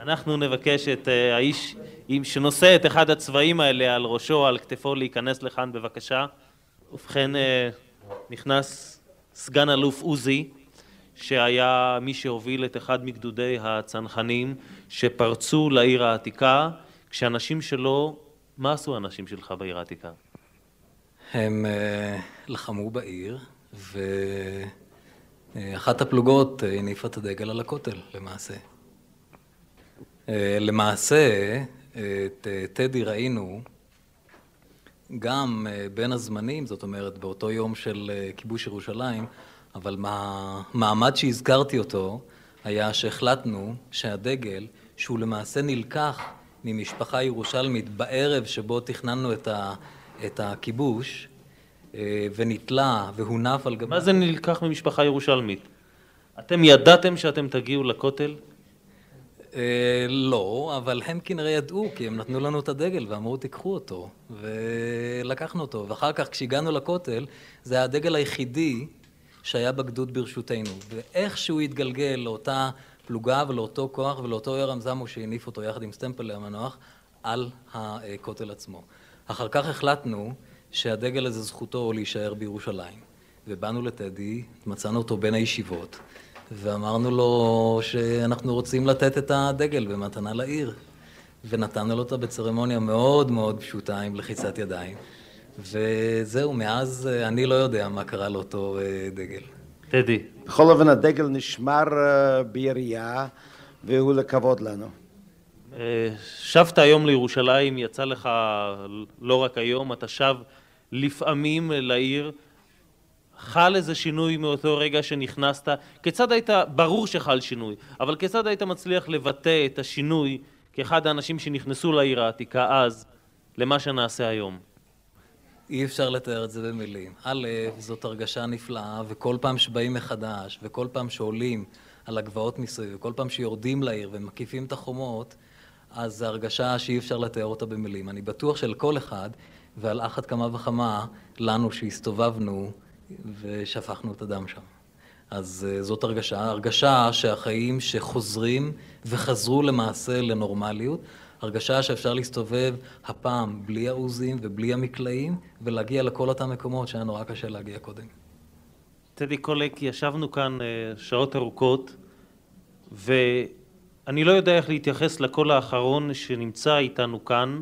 Speaker 4: אנחנו נבקש את אה, האיש שנושא את אחד הצבעים האלה על ראשו על כתפו להיכנס לכאן בבקשה. ובכן אה, נכנס סגן אלוף עוזי שהיה מי שהוביל את אחד מגדודי הצנחנים שפרצו לעיר העתיקה כשאנשים שלו, מה עשו האנשים שלך בעיר העתיקה?
Speaker 20: הם אה, לחמו בעיר, ואחת הפלוגות הניפה את הדגל על הכותל, למעשה. אה, למעשה, את אה, טדי ראינו גם אה, בין הזמנים, זאת אומרת, באותו יום של כיבוש ירושלים, אבל מהמעמד שהזכרתי אותו, היה שהחלטנו שהדגל, שהוא למעשה נלקח ממשפחה ירושלמית בערב שבו תכננו את, ה, את הכיבוש, ונתלה והונף על גבי...
Speaker 4: מה זה נלקח ממשפחה ירושלמית? אתם ידעתם שאתם תגיעו לכותל?
Speaker 20: אה, לא, אבל הם כנראה ידעו, כי הם נתנו לנו את הדגל ואמרו תיקחו אותו, ולקחנו אותו. ואחר כך כשהגענו לכותל, זה היה הדגל היחידי שהיה בגדוד ברשותנו. ואיכשהו התגלגל לאותה פלוגה ולאותו כוח ולאותו יורם זמו שהניף אותו יחד עם סטמפלי המנוח על הכותל עצמו. אחר כך החלטנו שהדגל הזה זכותו להישאר בירושלים. ובאנו לטדי, מצאנו אותו בין הישיבות, ואמרנו לו שאנחנו רוצים לתת את הדגל במתנה לעיר. ונתנו לו אותה בצרמוניה מאוד מאוד פשוטה עם לחיצת ידיים. וזהו, מאז אה, אני לא יודע מה קרה לאותו אה, דגל.
Speaker 4: טדי.
Speaker 6: בכל אופן הדגל נשמר אה, בירייה והוא לכבוד לנו.
Speaker 4: שבת היום לירושלים, יצא לך לא רק היום, אתה שב לפעמים לעיר. חל איזה שינוי מאותו רגע שנכנסת? כיצד היית, ברור שחל שינוי, אבל כיצד היית מצליח לבטא את השינוי כאחד האנשים שנכנסו לעיר העתיקה אז, למה שנעשה היום?
Speaker 20: אי אפשר לתאר את זה במילים. א', זאת הרגשה נפלאה, וכל פעם שבאים מחדש, וכל פעם שעולים על הגבעות מסביב, וכל פעם שיורדים לעיר ומקיפים את החומות, אז זו הרגשה שאי אפשר לתאר אותה במילים. אני בטוח שלכל אחד, ועל אחת כמה וכמה, לנו שהסתובבנו ושפכנו את הדם שם. אז אה, זאת הרגשה, הרגשה שהחיים שחוזרים וחזרו למעשה לנורמליות, הרגשה שאפשר להסתובב הפעם בלי העוזים ובלי המקלעים ולהגיע לכל אותם מקומות שהיה נורא קשה להגיע קודם.
Speaker 4: טדי קולק, ישבנו כאן אה, שעות ארוכות ואני לא יודע איך להתייחס לקול האחרון שנמצא איתנו כאן,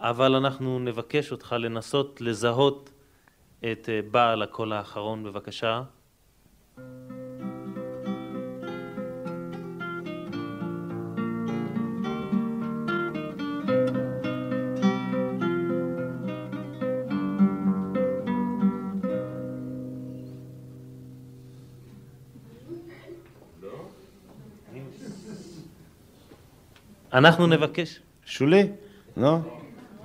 Speaker 4: אבל אנחנו נבקש אותך לנסות לזהות את אה, בעל הקול האחרון, בבקשה. אנחנו נבקש.
Speaker 6: שולי? נו.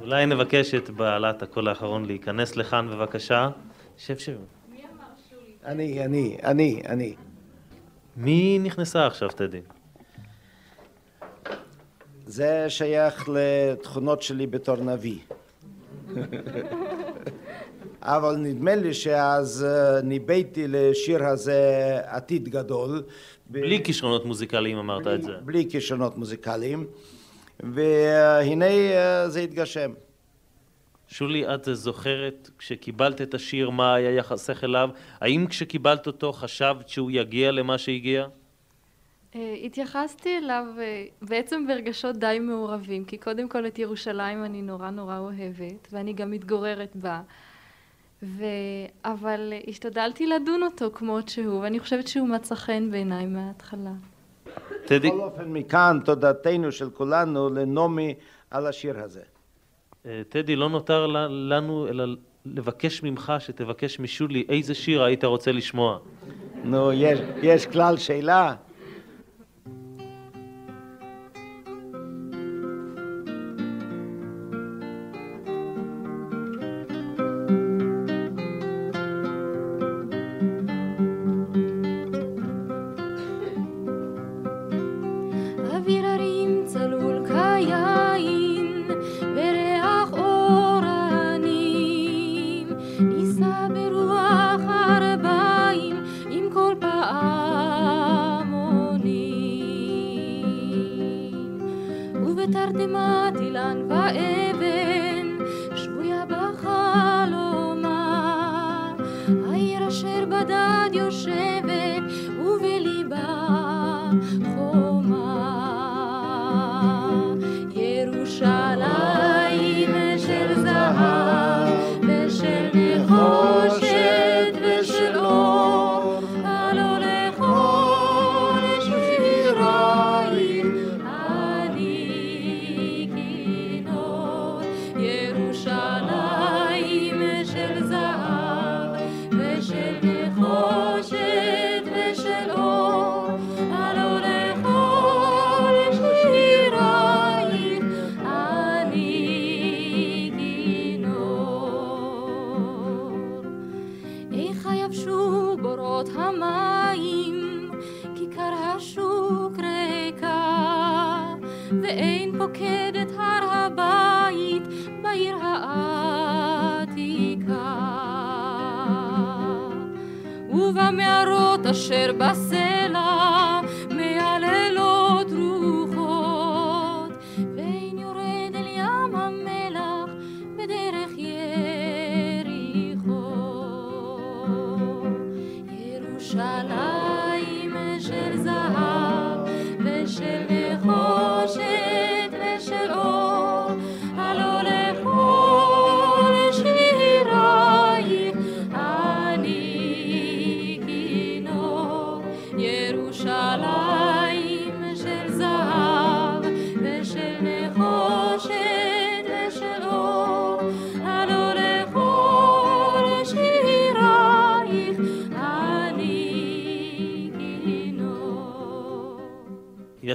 Speaker 4: אולי נבקש את בעלת הקול האחרון להיכנס לכאן בבקשה. שב שב.
Speaker 6: אני, אני, אני, אני.
Speaker 4: מי נכנסה עכשיו, טדי?
Speaker 6: זה שייך לתכונות שלי בתור נביא. אבל נדמה לי שאז אה, ניבאתי לשיר הזה עתיד גדול.
Speaker 4: בלי כישרונות מוזיקליים אמרת את זה.
Speaker 6: בלי כישרונות מוזיקליים, והנה אה, זה התגשם.
Speaker 4: שולי, את זוכרת כשקיבלת את השיר, מה היה יחסך אליו? האם כשקיבלת אותו חשבת שהוא יגיע למה שהגיע?
Speaker 21: אה, התייחסתי אליו אה, בעצם ברגשות די מעורבים, כי קודם כל את ירושלים אני נורא נורא אוהבת, ואני גם מתגוררת בה. ו... אבל השתדלתי לדון אותו כמות שהוא, ואני חושבת שהוא מצא חן בעיניי מההתחלה.
Speaker 6: בכל אופן מכאן תודתנו של כולנו לנעמי על השיר הזה.
Speaker 4: אה, טדי, לא נותר לנו אלא לבקש ממך שתבקש משולי איזה שיר היית רוצה לשמוע.
Speaker 6: נו, יש, יש כלל שאלה?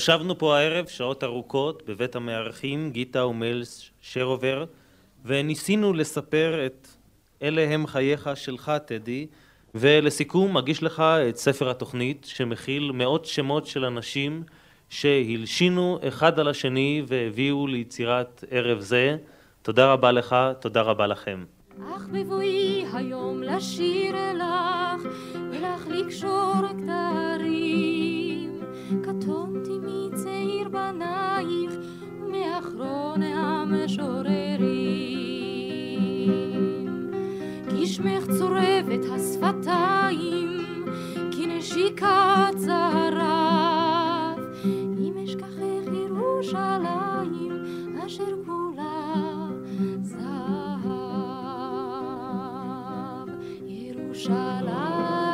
Speaker 4: ישבנו פה הערב שעות ארוכות בבית המארחים גיטה ומלס שרובר וניסינו לספר את אלה הם חייך שלך טדי ולסיכום מגיש לך את ספר התוכנית שמכיל מאות שמות של אנשים שהלשינו אחד על השני והביאו ליצירת ערב זה תודה רבה לך, תודה רבה לכם.
Speaker 22: אך בבואי היום לשיר לך, ולך לקשור כתרים, קטונתי ומאחרון המשוררים. כי שמך צורבת השפתיים, כי נשיקת זרף, אם אשכחך ירושלים, אשר כולה זהב. ירושלים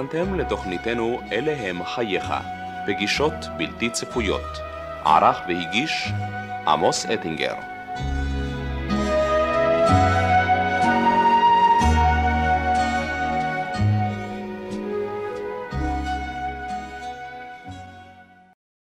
Speaker 3: האזנתם לתוכניתנו אלה הם חייך, פגישות בלתי צפויות. ערך והגיש עמוס אטינגר